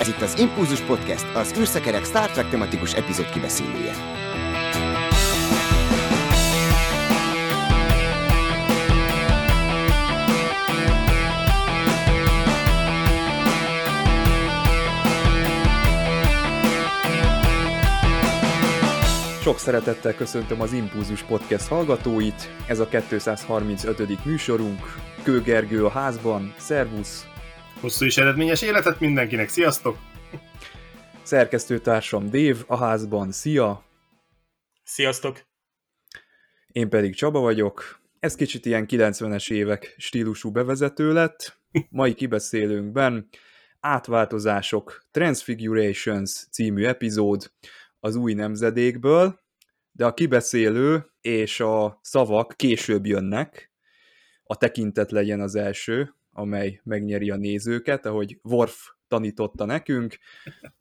Ez itt az Impulzus Podcast, az űrszekerek Star Trek tematikus epizód kibeszélője. Sok szeretettel köszöntöm az Impulzus Podcast hallgatóit. Ez a 235. műsorunk. Kőgergő a házban. Szervusz! Hosszú és eredményes életet mindenkinek, sziasztok! Szerkesztőtársam Dév a házban, szia! Sziasztok! Én pedig Csaba vagyok. Ez kicsit ilyen 90-es évek stílusú bevezető lett. Mai kibeszélőnkben átváltozások, Transfigurations című epizód az új nemzedékből, de a kibeszélő és a szavak később jönnek, a tekintet legyen az első, amely megnyeri a nézőket, ahogy Worf tanította nekünk,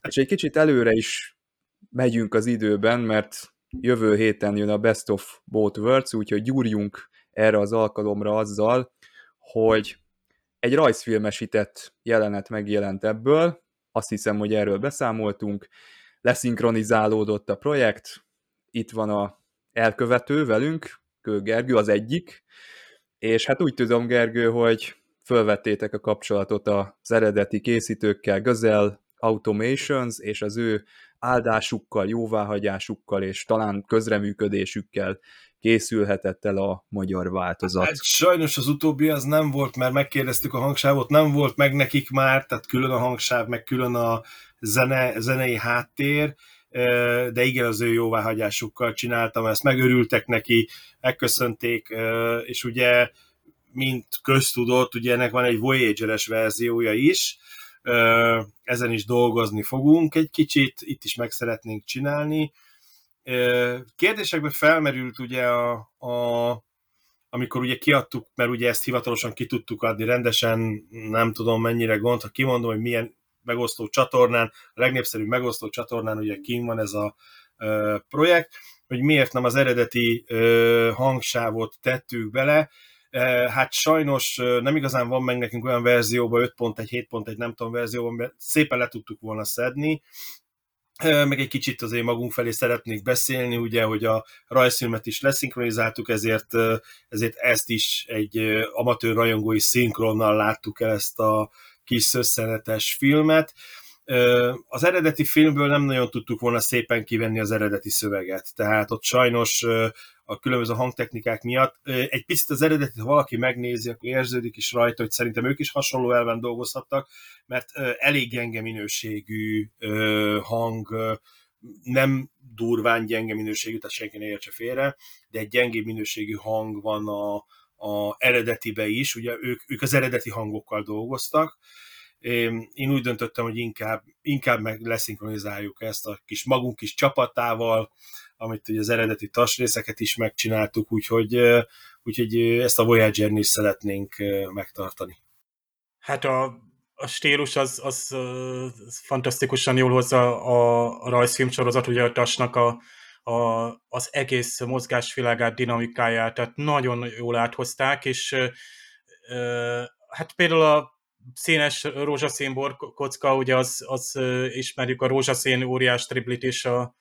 és egy kicsit előre is megyünk az időben, mert jövő héten jön a Best of Both Worlds, úgyhogy gyúrjunk erre az alkalomra azzal, hogy egy rajzfilmesített jelenet megjelent ebből, azt hiszem, hogy erről beszámoltunk, leszinkronizálódott a projekt, itt van a elkövető velünk, Kő Gergő az egyik, és hát úgy tudom, Gergő, hogy fölvettétek a kapcsolatot az eredeti készítőkkel, Gözel Automations, és az ő áldásukkal, jóváhagyásukkal és talán közreműködésükkel készülhetett el a magyar változat. Hát sajnos az utóbbi az nem volt, mert megkérdeztük a hangsávot, nem volt meg nekik már, tehát külön a hangsáv, meg külön a zene, zenei háttér, de igen, az ő jóváhagyásukkal csináltam ezt, megörültek neki, megköszönték, és ugye mint köztudott, ugye ennek van egy Voyager-es verziója is, ezen is dolgozni fogunk egy kicsit, itt is meg szeretnénk csinálni. Kérdésekben felmerült ugye a, a amikor ugye kiadtuk, mert ugye ezt hivatalosan ki tudtuk adni, rendesen nem tudom mennyire gond, ha kimondom, hogy milyen megosztó csatornán, a legnépszerűbb megosztó csatornán ugye kim van ez a projekt, hogy miért nem az eredeti hangsávot tettük bele, Hát sajnos nem igazán van meg nekünk olyan verzióban, 5.1, 7.1, nem tudom verzióban, mert szépen le tudtuk volna szedni, meg egy kicsit azért magunk felé szeretnék beszélni, ugye, hogy a rajzfilmet is leszinkronizáltuk, ezért, ezért ezt is egy amatőr rajongói szinkronnal láttuk el ezt a kis szösszenetes filmet. Az eredeti filmből nem nagyon tudtuk volna szépen kivenni az eredeti szöveget, tehát ott sajnos a különböző hangtechnikák miatt. Egy picit az eredetit, ha valaki megnézi, akkor érződik is rajta, hogy szerintem ők is hasonló elven dolgozhattak, mert elég gyenge minőségű hang, nem durván gyenge minőségű, tehát senki ne értse félre, de egy gyengébb minőségű hang van a, a eredetibe is, ugye ők, ők az eredeti hangokkal dolgoztak, én úgy döntöttem, hogy inkább, inkább meg leszinkronizáljuk ezt a kis magunk kis csapatával, amit ugye az eredeti tasrészeket is megcsináltuk, úgyhogy, úgyhogy ezt a voyager is szeretnénk megtartani. Hát a, a stílus az, az, az fantasztikusan jól hozza a, rajzfilm sorozat, ugye a Tasnak a, a, az egész mozgásvilágát, dinamikáját, tehát nagyon jól áthozták, és hát például a színes rózsaszín kocka, ugye az, az ismerjük a rózsaszín óriás triplit is a,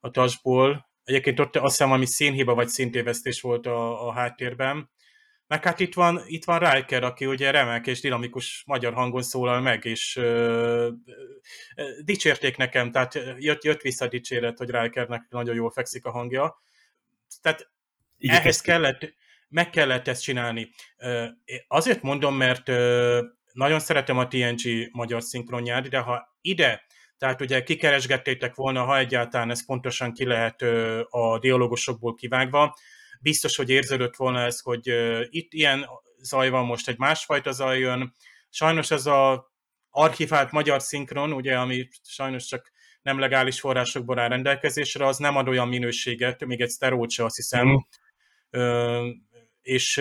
a tasból. Egyébként ott azt hiszem, ami színhiba vagy színtévesztés volt a, a háttérben. Meg hát itt van, itt van Riker, aki ugye remek és dinamikus magyar hangon szólal meg, és ö, ö, dicsérték nekem, tehát jött, jött vissza dicséret, hogy Rikernek nagyon jól fekszik a hangja. Tehát Igen, ehhez kellett, meg kellett ezt csinálni. Azért mondom, mert nagyon szeretem a TNG magyar szinkronját, de ha ide, tehát ugye kikeresgettétek volna, ha egyáltalán ez pontosan ki lehet a dialogosokból kivágva, biztos, hogy érződött volna ez, hogy itt ilyen zaj van, most egy másfajta zaj jön. Sajnos ez a archivált magyar szinkron, ugye, ami sajnos csak nem legális forrásokból áll rendelkezésre, az nem ad olyan minőséget, még egy szterót se azt hiszem, mm. Ö, és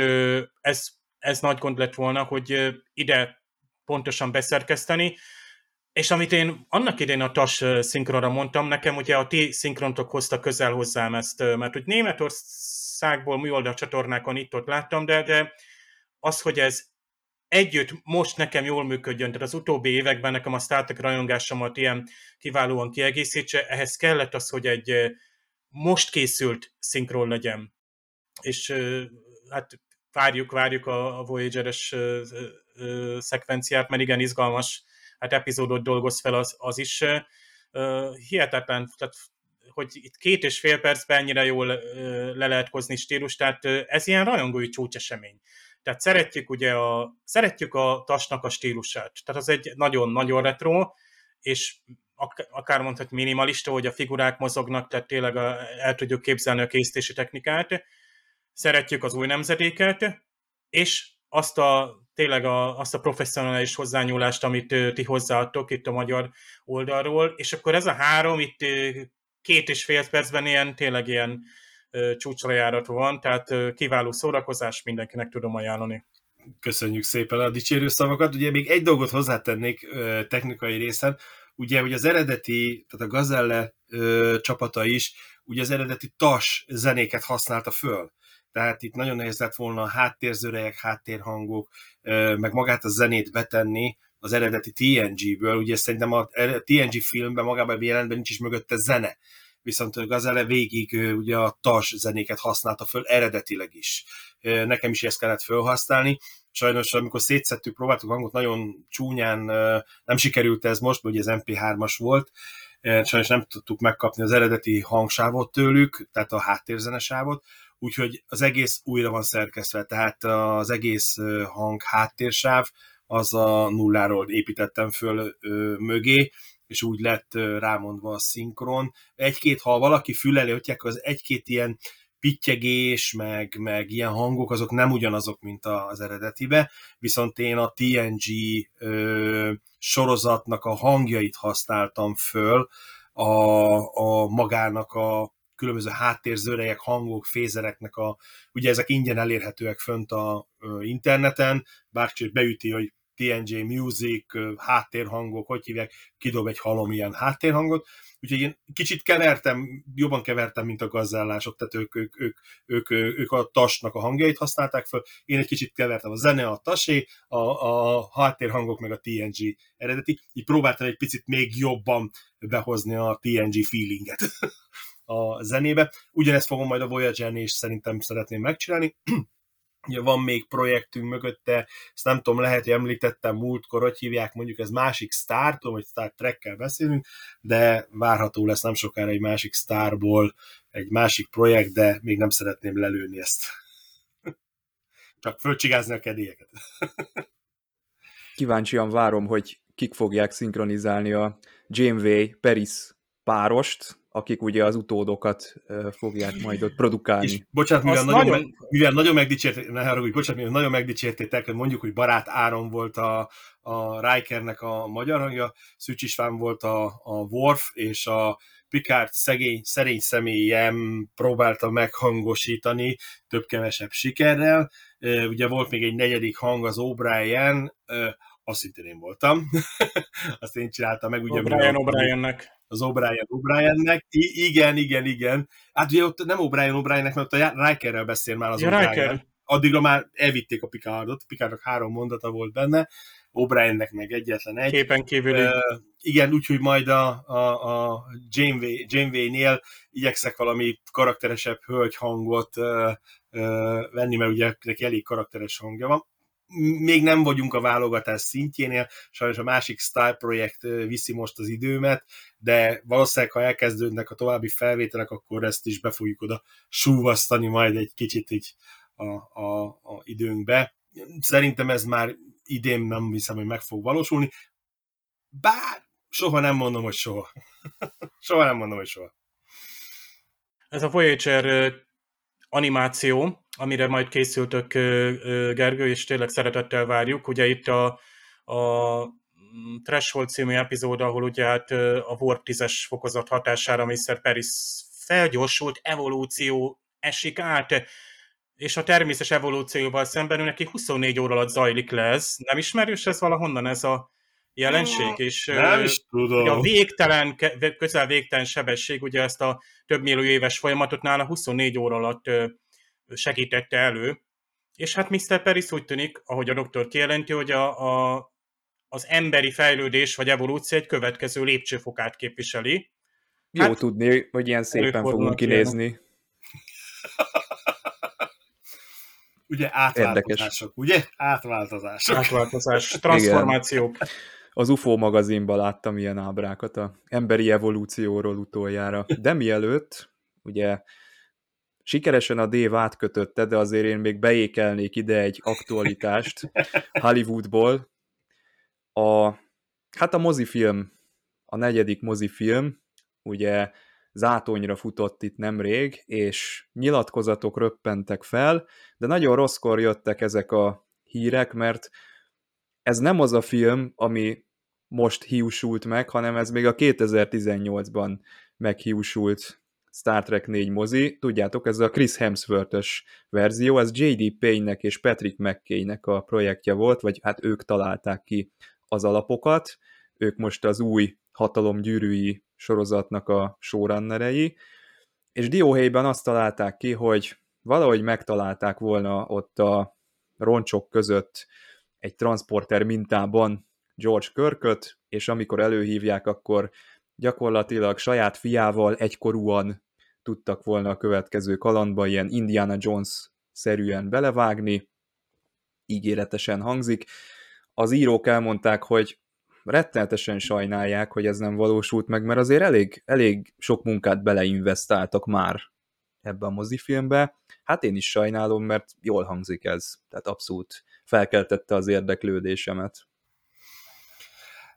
ez, ez nagy gond lett volna, hogy ide pontosan beszerkeszteni. És amit én annak idén a TAS szinkronra mondtam, nekem ugye a ti szinkrontok hozta közel hozzám ezt, mert hogy Németországból műoldal csatornákon itt-ott láttam, de, de az, hogy ez együtt most nekem jól működjön, tehát az utóbbi években nekem a Star Trek rajongásomat ilyen kiválóan kiegészítse, ehhez kellett az, hogy egy most készült szinkron legyen. És hát várjuk, várjuk a, Voyager-es szekvenciát, mert igen izgalmas hát epizódot dolgoz fel az, az is. Hihetetlen, tehát hogy itt két és fél percben ennyire jól le lehet hozni stílus, tehát ez ilyen rajongói csúcsesemény. Tehát szeretjük ugye a, szeretjük a tasnak a stílusát. Tehát az egy nagyon-nagyon retro, és akár mondhat minimalista, hogy a figurák mozognak, tehát tényleg a, el tudjuk képzelni a készítési technikát. Szeretjük az új nemzedéket, és azt a tényleg a, azt a professzionális hozzányúlást, amit ti hozzáadtok itt a magyar oldalról, és akkor ez a három itt két és fél percben ilyen, tényleg ilyen csúcsra járatva van, tehát kiváló szórakozás, mindenkinek tudom ajánlani. Köszönjük szépen a dicsérő szavakat. Ugye még egy dolgot hozzátennék technikai részen, ugye, hogy az eredeti, tehát a Gazelle ö, csapata is, ugye az eredeti tas zenéket használta föl. Tehát itt nagyon nehéz lett volna háttérzörejek, háttérhangok, meg magát a zenét betenni az eredeti TNG-ből. Ugye szerintem a TNG filmben magában a jelentben nincs is mögötte zene viszont Gazelle végig ugye a tas zenéket használta föl eredetileg is. Nekem is ezt kellett felhasználni. Sajnos, amikor szétszettük, próbáltuk hangot, nagyon csúnyán nem sikerült ez most, mert ugye ez MP3-as volt, sajnos nem tudtuk megkapni az eredeti hangsávot tőlük, tehát a háttérzenesávot, úgyhogy az egész újra van szerkesztve, tehát az egész hang háttérsáv az a nulláról építettem föl mögé, és úgy lett rámondva a szinkron. Egy-két, ha valaki füleli, hogy az egy-két ilyen pittyegés, meg, meg ilyen hangok, azok nem ugyanazok, mint az eredetibe, viszont én a TNG ö, sorozatnak a hangjait használtam föl, a, a magának a különböző háttérzörejek, hangok, fézereknek a, ugye ezek ingyen elérhetőek fönt a interneten, bárki beüti, hogy TNG Music, háttérhangok, hogy hívják, kidob egy halom ilyen háttérhangot, úgyhogy én kicsit kevertem, jobban kevertem, mint a gazdálások, tehát ők, ők, ők, ők, ők a tasnak a hangjait használták fel, én egy kicsit kevertem. A zene, a tasé, a, a háttérhangok meg a TNG eredeti, így próbáltam egy picit még jobban behozni a TNG feelinget a zenébe. Ugyanezt fogom majd a Voyager-nél is szerintem szeretném megcsinálni, Ugye van még projektünk mögötte, ezt nem tudom, lehet, hogy említettem múltkor, hogy hívják, mondjuk ez másik Star, tudom, hogy Star Trek-kel beszélünk, de várható lesz nem sokára egy másik Starból egy másik projekt, de még nem szeretném lelőni ezt. Csak fölcsigázni a kedélyeket. Kíváncsian várom, hogy kik fogják szinkronizálni a Janeway Peris párost, akik ugye az utódokat fogják majd ott produkálni. És bocsánat, mivel nagyon, nagyon... Meg, mivel nagyon megdicsérték, ne haragudj, bocsánat, mivel nagyon megdicsértétek, hogy mondjuk, hogy Barát Áron volt a, a Rikernek a magyar hangja, Szűcs István volt a, a Worf, és a Picard szegény, szerény személyem próbálta meghangosítani több-kevesebb sikerrel. Ugye volt még egy negyedik hang, az O'Brien, azt szintén én voltam. azt én csináltam meg. Ugye, O'Brien O'Briennek az O'Brien O'Briennek. I- igen, igen, igen. Hát ugye ott nem O'Brien O'Briennek, mert ott a Rikerrel beszél már az ja, O'Brien. Addigra már elvitték a Picardot, Picardnak három mondata volt benne, O'Briennek meg egyetlen egy. Képen kívül. Uh, igen, úgyhogy majd a, a, a Janeway, Janeway-nél igyekszek valami karakteresebb hölgyhangot uh, uh, venni, mert ugye neki elég karakteres hangja van még nem vagyunk a válogatás szintjénél, sajnos a másik Style projekt viszi most az időmet, de valószínűleg, ha elkezdődnek a további felvételek, akkor ezt is be fogjuk oda súvasztani majd egy kicsit így a, a, a időnkbe. Szerintem ez már idén nem hiszem, hogy meg fog valósulni, bár soha nem mondom, hogy soha. soha nem mondom, hogy soha. Ez a Voyager animáció, amire majd készültök Gergő, és tényleg szeretettel várjuk. Ugye itt a, a Threshold című epizód, ahol ugye hát a Warp 10-es fokozat hatására Mr. Paris felgyorsult evolúció esik át, és a természetes evolúcióval szemben ő neki 24 óra alatt zajlik le ez. Nem ismerős ez valahonnan ez a jelenség? És nem is tudom. a végtelen, közel végtelen sebesség, ugye ezt a több millió éves folyamatot nála 24 óra alatt segítette elő, és hát Mr. Paris úgy tűnik, ahogy a doktor kijelenti, hogy a, a, az emberi fejlődés vagy evolúció egy következő lépcsőfokát képviseli. Jó hát, tudni, hogy ilyen szépen fogunk kinézni. ugye átváltozások, ugye? Átváltozások. Átváltozás, transformációk. Igen. Az UFO magazinban láttam ilyen ábrákat a emberi evolúcióról utoljára. De mielőtt, ugye sikeresen a Dave átkötötte, de azért én még beékelnék ide egy aktualitást Hollywoodból. A, hát a mozifilm, a negyedik mozifilm, ugye zátonyra futott itt nemrég, és nyilatkozatok röppentek fel, de nagyon rosszkor jöttek ezek a hírek, mert ez nem az a film, ami most hiúsult meg, hanem ez még a 2018-ban meghiúsult Star Trek 4 mozi. Tudjátok, ez a Chris Hemsworth-ös verzió, ez J.D. Payne-nek és Patrick McKay-nek a projektje volt, vagy hát ők találták ki az alapokat. Ők most az új hatalom gyűrűi sorozatnak a showrunnerei, és dióhéjban azt találták ki, hogy valahogy megtalálták volna ott a roncsok között egy transporter mintában George Körköt, és amikor előhívják, akkor gyakorlatilag saját fiával egykorúan tudtak volna a következő kalandba ilyen Indiana Jones-szerűen belevágni, ígéretesen hangzik. Az írók elmondták, hogy rettenetesen sajnálják, hogy ez nem valósult meg, mert azért elég, elég sok munkát beleinvestáltak már ebbe a mozifilmbe. Hát én is sajnálom, mert jól hangzik ez, tehát abszolút felkeltette az érdeklődésemet.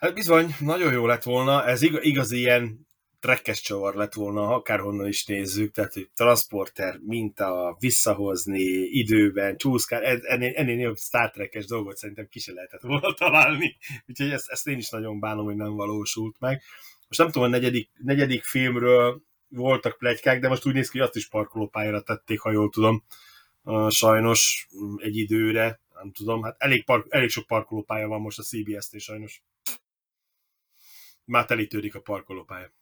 Hát bizony, nagyon jó lett volna, ez igaz, igaz ilyen trekkes csavar lett volna, akárhonnan is nézzük, tehát hogy transporter, minta, visszahozni időben, csúszkál, ennél, ennél jobb Star Trek-es dolgot szerintem ki se lehetett volna találni, úgyhogy ezt, ezt én is nagyon bánom, hogy nem valósult meg. Most nem tudom, a negyedik, negyedik filmről voltak plegykák, de most úgy néz ki, hogy azt is parkolópályára tették, ha jól tudom, sajnos egy időre, nem tudom, hát elég, park, elég sok parkolópálya van most a CBS-nél sajnos. Már telítődik a parkolópálya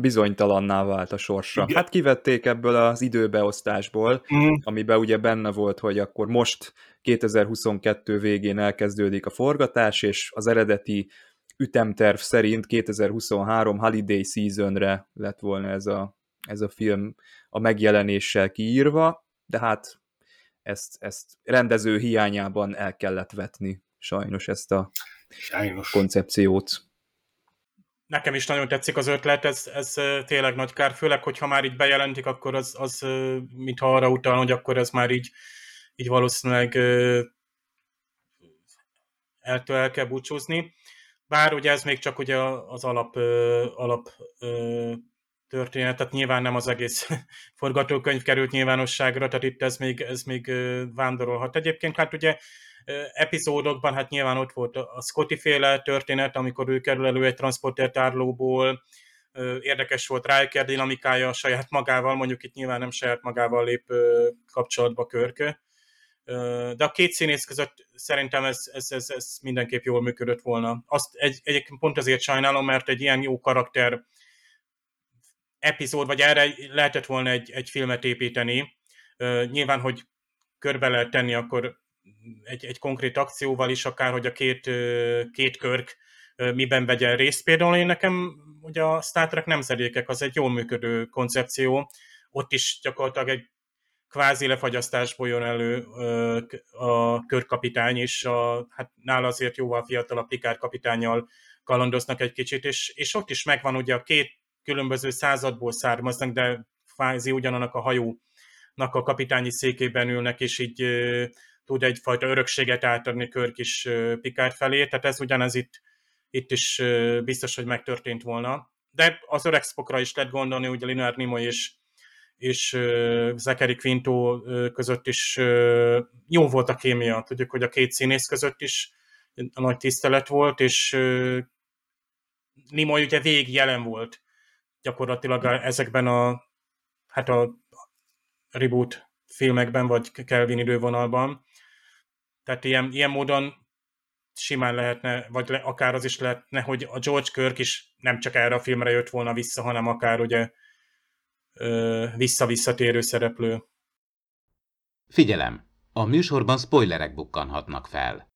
bizonytalanná vált a sorsa. Igen. Hát kivették ebből az időbeosztásból, mm. amiben ugye benne volt, hogy akkor most 2022 végén elkezdődik a forgatás, és az eredeti ütemterv szerint 2023 holiday seasonre lett volna ez a, ez a film a megjelenéssel kiírva, de hát ezt, ezt rendező hiányában el kellett vetni sajnos ezt a sajnos. koncepciót nekem is nagyon tetszik az ötlet, ez, ez tényleg nagy kár, főleg, hogyha már így bejelentik, akkor az, az mintha arra utal, hogy akkor ez már így, így valószínűleg eltől el kell búcsúzni. Bár ugye ez még csak ugye az alap, alap történet, tehát nyilván nem az egész forgatókönyv került nyilvánosságra, tehát itt ez még, ez még vándorolhat. Egyébként hát ugye epizódokban, hát nyilván ott volt a Scotty féle történet, amikor ő kerül elő egy transporter tárlóból, érdekes volt Riker dinamikája a saját magával, mondjuk itt nyilván nem saját magával lép kapcsolatba körke, de a két színész között szerintem ez, ez, ez, ez mindenképp jól működött volna. Azt egy, egyébként pont azért sajnálom, mert egy ilyen jó karakter epizód, vagy erre lehetett volna egy, egy filmet építeni. Nyilván, hogy körbe lehet tenni, akkor egy, egy konkrét akcióval is, akár hogy a két, két körk miben vegyen részt. Például én nekem ugye a Star Trek nemzedékek az egy jól működő koncepció, ott is gyakorlatilag egy kvázi lefagyasztásból jön elő a körkapitány, és a, hát nála azért jóval fiatalabb Pikár kapitányjal kalandoznak egy kicsit, és, és ott is megvan ugye a két különböző századból származnak, de kvázi ugyanannak a hajónak a kapitányi székében ülnek, és így tud egyfajta örökséget átadni Körk is Picard felé, tehát ez ugyanez itt, itt is biztos, hogy megtörtént volna. De az öreg Spockra is lehet gondolni, ugye Leonard Nimoy és, és Zachary Quinto között is jó volt a kémia. Tudjuk, hogy a két színész között is nagy tisztelet volt, és Nimoy ugye végig jelen volt gyakorlatilag ezekben a hát a reboot filmekben, vagy Kelvin idővonalban. Tehát ilyen, ilyen módon simán lehetne, vagy le, akár az is lehetne, hogy a George Kirk is nem csak erre a filmre jött volna vissza, hanem akár ugye vissza-visszatérő szereplő. Figyelem! A műsorban spoilerek bukkanhatnak fel.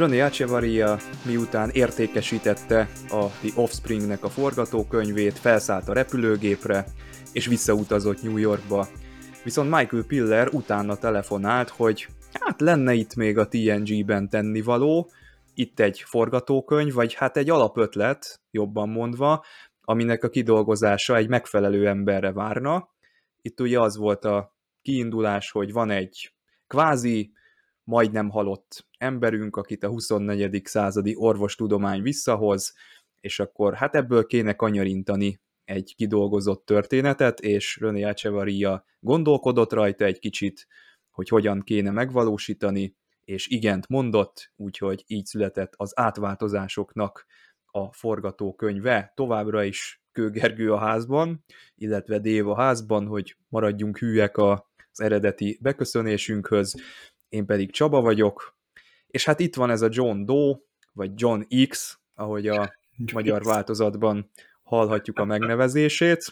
Troni Achevaria miután értékesítette a The Offspringnek a forgatókönyvét, felszállt a repülőgépre, és visszautazott New Yorkba. Viszont Michael Piller utána telefonált, hogy hát lenne itt még a TNG-ben tennivaló, itt egy forgatókönyv, vagy hát egy alapötlet, jobban mondva, aminek a kidolgozása egy megfelelő emberre várna. Itt ugye az volt a kiindulás, hogy van egy kvázi majdnem halott emberünk, akit a 24. századi orvostudomány visszahoz, és akkor hát ebből kéne kanyarintani egy kidolgozott történetet, és René Echevarria gondolkodott rajta egy kicsit, hogy hogyan kéne megvalósítani, és igent mondott, úgyhogy így született az átváltozásoknak a forgatókönyve. Továbbra is Kőgergő a házban, illetve Dév a házban, hogy maradjunk hűek az eredeti beköszönésünkhöz. Én pedig Csaba vagyok, és hát itt van ez a John Doe, vagy John X, ahogy a magyar változatban hallhatjuk a megnevezését.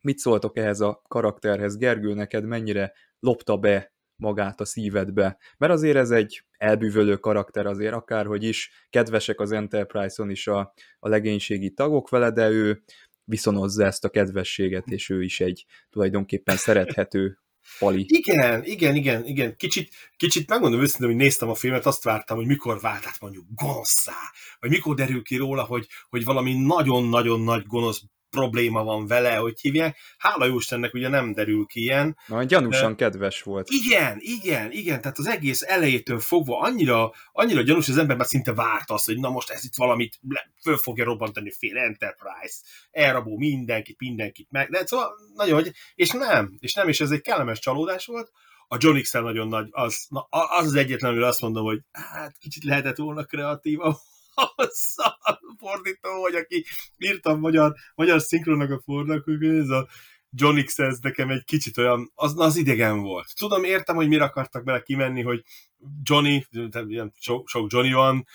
Mit szóltok ehhez a karakterhez, Gergő, neked mennyire lopta be magát a szívedbe? Mert azért ez egy elbűvölő karakter azért akárhogy is, kedvesek az Enterprise-on is a, a legénységi tagok vele, de ő viszonozza ezt a kedvességet, és ő is egy tulajdonképpen szerethető Pali. Igen, igen, igen, igen. Kicsit, kicsit megmondom őszintén, hogy néztem a filmet, azt vártam, hogy mikor vált át mondjuk gonoszá, vagy mikor derül ki róla, hogy, hogy valami nagyon-nagyon nagy gonosz probléma van vele, hogy hívják. Hála jó Istennek ugye nem derül ki ilyen. Na, gyanúsan uh, kedves volt. Igen, igen, igen, tehát az egész elejétől fogva annyira, annyira gyanús, az ember már szinte várt azt, hogy na most ez itt valamit föl fogja robbantani fél Enterprise, elrabó mindenkit, mindenkit meg, de szóval nagyon, hogy, és nem, és nem, és ez egy kellemes csalódás volt, a John x nagyon nagy, az, na, az az egyetlen, amire azt mondom, hogy hát kicsit lehetett volna kreatívabb, a fordító, vagy aki írta a magyar, magyar szinkronnak a fordítókönyvét, ez a John X ez nekem egy kicsit olyan, az, az idegen volt. Tudom, értem, hogy mire akartak bele kimenni, hogy Johnny, ilyen sok, sok Johnny van,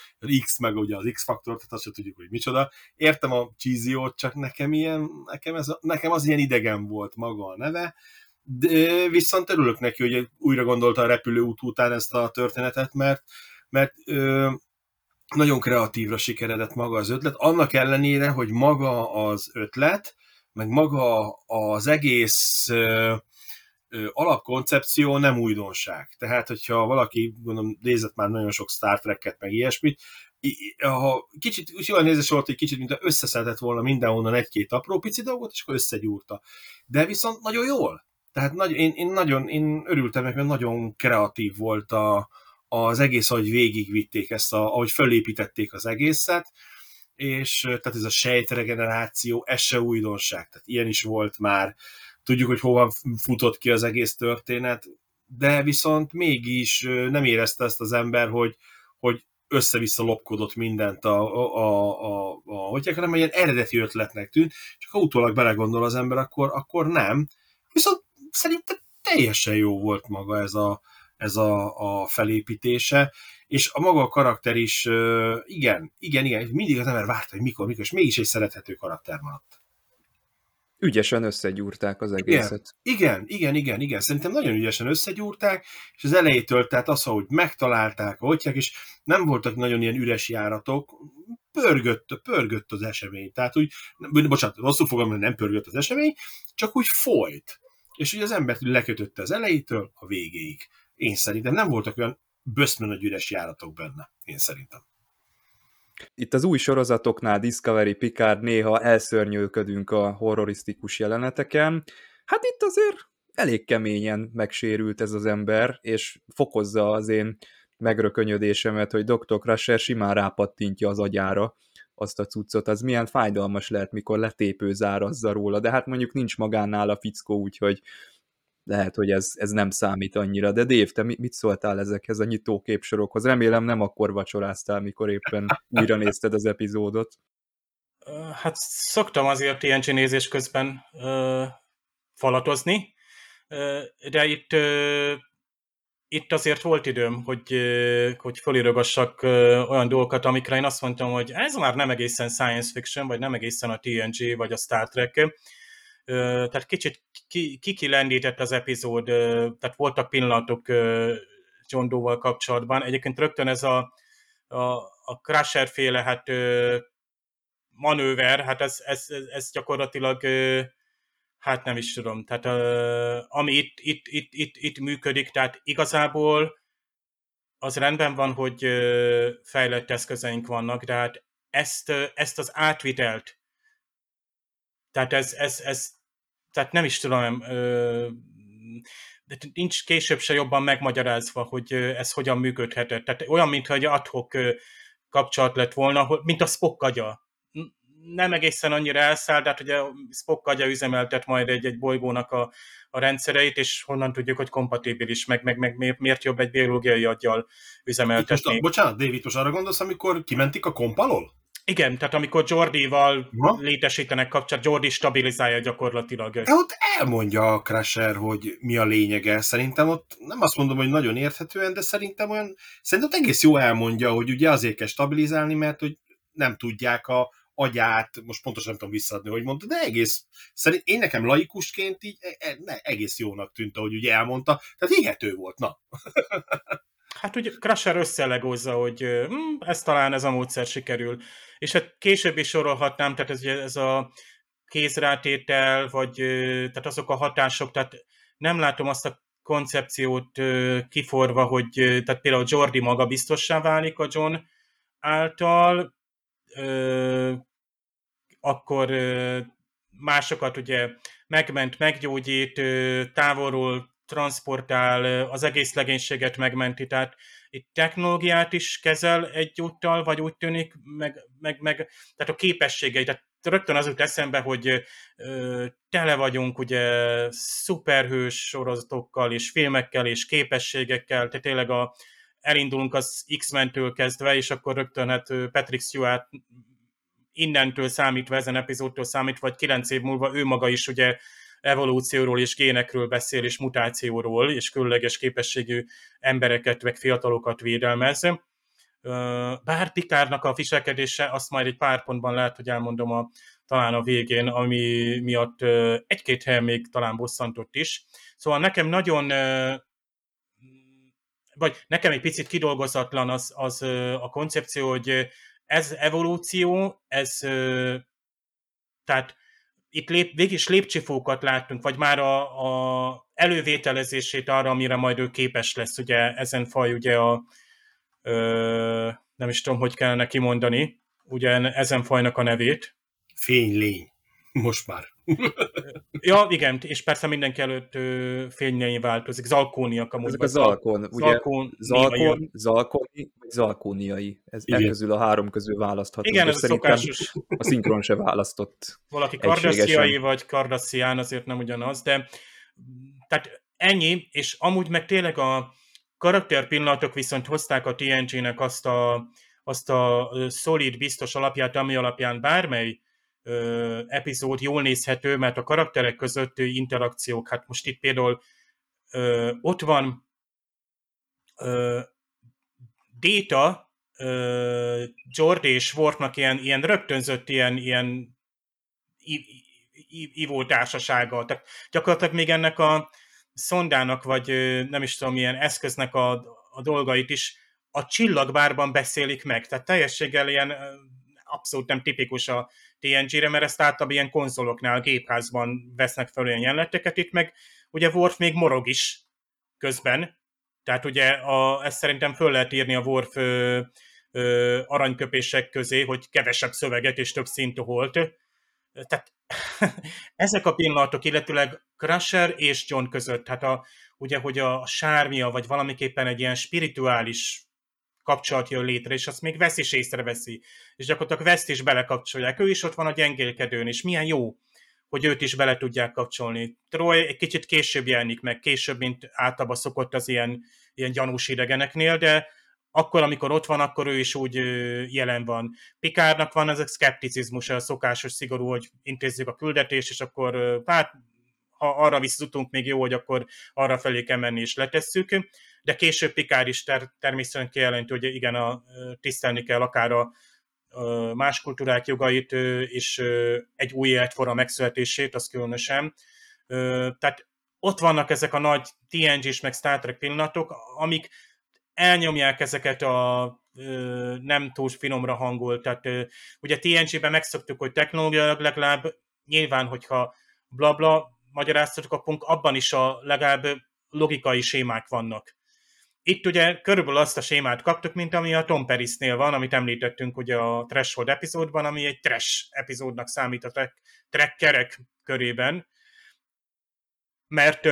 X meg ugye az X-faktor, tehát azt sem tudjuk, hogy micsoda. Értem a cheesy csak nekem ilyen, nekem, ez, nekem az ilyen idegen volt maga a neve, de viszont örülök neki, hogy újra gondolta a repülőút után ezt a történetet, mert, mert ö, nagyon kreatívra sikeredett maga az ötlet, annak ellenére, hogy maga az ötlet, meg maga az egész ö, alapkoncepció nem újdonság. Tehát, hogyha valaki, gondolom, nézett már nagyon sok Star Trek-et, meg ilyesmit, ha kicsit, úgy olyan nézés volt, hogy kicsit, mint összeszedett volna mindenhonnan egy-két apró pici dolgot, és akkor összegyúrta. De viszont nagyon jól. Tehát nagy, én, én, nagyon, én örültem mert nagyon kreatív volt a, az egész, ahogy végigvitték ezt, a, ahogy fölépítették az egészet, és tehát ez a sejtregeneráció, ez se újdonság, tehát ilyen is volt már, tudjuk, hogy hova futott ki az egész történet, de viszont mégis nem érezte ezt az ember, hogy, hogy össze-vissza lopkodott mindent a, a, a, a, a hogy hanem ilyen eredeti ötletnek tűnt, csak ha utólag belegondol az ember, akkor, akkor nem. Viszont szerintem teljesen jó volt maga ez a, ez a, a felépítése, és a maga a karakter is, igen, igen, igen, mindig az ember várta, hogy mikor, mikor, és mégis egy szerethető karakter maradt. Ügyesen összegyúrták az egészet. Igen, igen, igen, igen, igen. Szerintem nagyon ügyesen összegyúrták, és az elejétől, tehát az, hogy megtalálták, ahogy és nem voltak nagyon ilyen üres járatok, pörgött, pörgött az esemény. Tehát úgy, bocsánat, rosszul fogom, nem pörgött az esemény, csak úgy folyt. És ugye az embert lekötötte az elejétől a végéig. Én szerintem nem voltak olyan böszme nagy üres járatok benne, én szerintem. Itt az új sorozatoknál, Discovery, Picard néha elszörnyőködünk a horrorisztikus jeleneteken. Hát itt azért elég keményen megsérült ez az ember, és fokozza az én megrökönyödésemet, hogy Dr. Crusher simán rápattintja az agyára azt a cuccot, az milyen fájdalmas lehet, mikor letépő zárazza róla, de hát mondjuk nincs magánál a fickó, úgyhogy lehet, hogy ez, ez nem számít annyira. De Dave, te mit szóltál ezekhez a nyitó képsorokhoz? Remélem nem akkor vacsoráztál, mikor éppen újra nézted az epizódot. Hát szoktam azért TNG nézés közben uh, falatozni, uh, de itt uh, itt azért volt időm, hogy, hogy fölírogassak olyan dolgokat, amikre én azt mondtam, hogy ez már nem egészen science fiction, vagy nem egészen a TNG, vagy a Star Trek. Tehát kicsit kikilendített az epizód, tehát voltak pillanatok John Doe-val kapcsolatban. Egyébként rögtön ez a, a, a Crusher féle hát, manőver, hát ez, ez, ez gyakorlatilag hát nem is tudom, tehát ami itt, itt, itt, itt, itt működik, tehát igazából az rendben van, hogy fejlett eszközeink vannak, de hát ezt, ezt az átvitelt, tehát ez, ez, ez tehát nem is tudom, uh, de nincs később se jobban megmagyarázva, hogy ez hogyan működhetett. Tehát olyan, mintha egy adhok kapcsolat lett volna, mint a Spock agya nem egészen annyira elszáll, de hát ugye Spock agya üzemeltet majd egy-egy bolygónak a, a rendszereit, és honnan tudjuk, hogy kompatibilis, meg, meg, meg miért jobb egy biológiai aggyal üzemeltetni. Most, bocsánat, David, most arra gondolsz, amikor kimentik a kompalól? Igen, tehát amikor Jordi-val Ma? létesítenek kapcsolat, Jordi stabilizálja gyakorlatilag. De ott elmondja a Crusher, hogy mi a lényege. Szerintem ott nem azt mondom, hogy nagyon érthetően, de szerintem olyan, szerintem ott egész jó elmondja, hogy ugye azért kell stabilizálni, mert hogy nem tudják a, agyát, most pontosan nem tudom visszaadni, hogy mondta, de egész, szerint én nekem laikusként így e, e, ne, egész jónak tűnt, ahogy ugye elmondta, tehát égető volt, na. Hát ugye Crusher összelegózza, hogy hm, ez talán ez a módszer sikerül. És hát később is sorolhatnám, tehát ez, ez a kézrátétel, vagy tehát azok a hatások, tehát nem látom azt a koncepciót kiforva, hogy tehát például Jordi maga biztossá válik a John által, akkor másokat ugye megment, meggyógyít, távolról transportál, az egész legénységet megmenti, tehát itt technológiát is kezel egyúttal, vagy úgy tűnik, meg, meg, meg tehát a képességei, tehát rögtön az jut eszembe, hogy ö, tele vagyunk ugye szuperhős sorozatokkal, és filmekkel, és képességekkel, tehát tényleg a, elindulunk az X-Men-től kezdve, és akkor rögtön hát Patrick Stewart innentől számítva, ezen epizódtól számítva, vagy kilenc év múlva ő maga is ugye evolúcióról és génekről beszél, és mutációról, és különleges képességű embereket, meg fiatalokat védelmez. Bár Pikárnak a viselkedése, azt majd egy pár pontban lehet, hogy elmondom a, talán a végén, ami miatt egy-két helyen még talán bosszantott is. Szóval nekem nagyon vagy nekem egy picit kidolgozatlan az, az a koncepció, hogy ez evolúció, ez tehát itt lép, végig lépcsifókat láttunk, vagy már a, a elővételezését arra, amire majd ő képes lesz, ugye ezen faj, ugye a ö, nem is tudom, hogy kellene kimondani, ugye ezen fajnak a nevét. Fénylény. Most már. Ja, igen, és persze mindenki előtt fénylényi változik. Zalkóniak a Ezek a zalkon, ugye? Zalkon, zalkon, zalkoni, vagy zalkóniai. Ez igen. közül a három közül választható. Igen, ez a szokásos. A szinkron se választott. Valaki kardassziai, vagy kardasszián, azért nem ugyanaz, de tehát ennyi, és amúgy meg tényleg a karakterpillanatok viszont hozták a TNG-nek azt a, azt a szolid, biztos alapját, ami alapján bármely ö, epizód jól nézhető, mert a karakterek közötti interakciók, hát most itt például ö, ott van ö, Data, ö, Jordi és Worfnak ilyen, ilyen rögtönzött ilyen, ilyen ivó társasága. Tehát gyakorlatilag még ennek a szondának, vagy nem is tudom, milyen eszköznek a, a dolgait is a csillagbárban beszélik meg. Tehát teljességgel ilyen abszolút nem tipikus a TNG-re, mert ezt általában ilyen konzoloknál, gépházban vesznek fel olyan jeleneteket, itt meg ugye Worf még morog is közben, tehát ugye a, ezt szerintem föl lehet írni a Worf ö, ö, aranyköpések közé, hogy kevesebb szöveget és több szintű volt. Tehát ezek a pillanatok, illetőleg Crusher és John között, hát a, ugye, hogy a sármia, vagy valamiképpen egy ilyen spirituális kapcsolat jön létre, és azt még Vesz is észreveszi. És gyakorlatilag Veszt is belekapcsolják. Ő is ott van a gyengélkedőn, és milyen jó, hogy őt is bele tudják kapcsolni. Troy egy kicsit később jelenik meg, később, mint általában szokott az ilyen, ilyen gyanús idegeneknél, de akkor, amikor ott van, akkor ő is úgy jelen van. Pikárnak van ez a szkepticizmus, a szokásos szigorú, hogy intézzük a küldetést, és akkor hát ha arra visszajutunk, még jó, hogy akkor arra felé kell menni és letesszük, de később Pikár is ter- természetesen kijelenti, hogy igen, a, tisztelni kell akár a, a más kultúrák jogait, és egy új életforma megszületését, az különösen. Tehát ott vannak ezek a nagy TNG-s meg Star Trek pillanatok, amik elnyomják ezeket a nem túl finomra hangolt. Tehát ugye TNG-ben megszoktuk, hogy technológiailag legalább nyilván, hogyha blabla magyarázatot kapunk, abban is a legalább logikai sémák vannak. Itt ugye körülbelül azt a sémát kaptuk, mint ami a Tom Parisnél van, amit említettünk ugye a Threshold epizódban, ami egy trash epizódnak számít a trekkerek körében, mert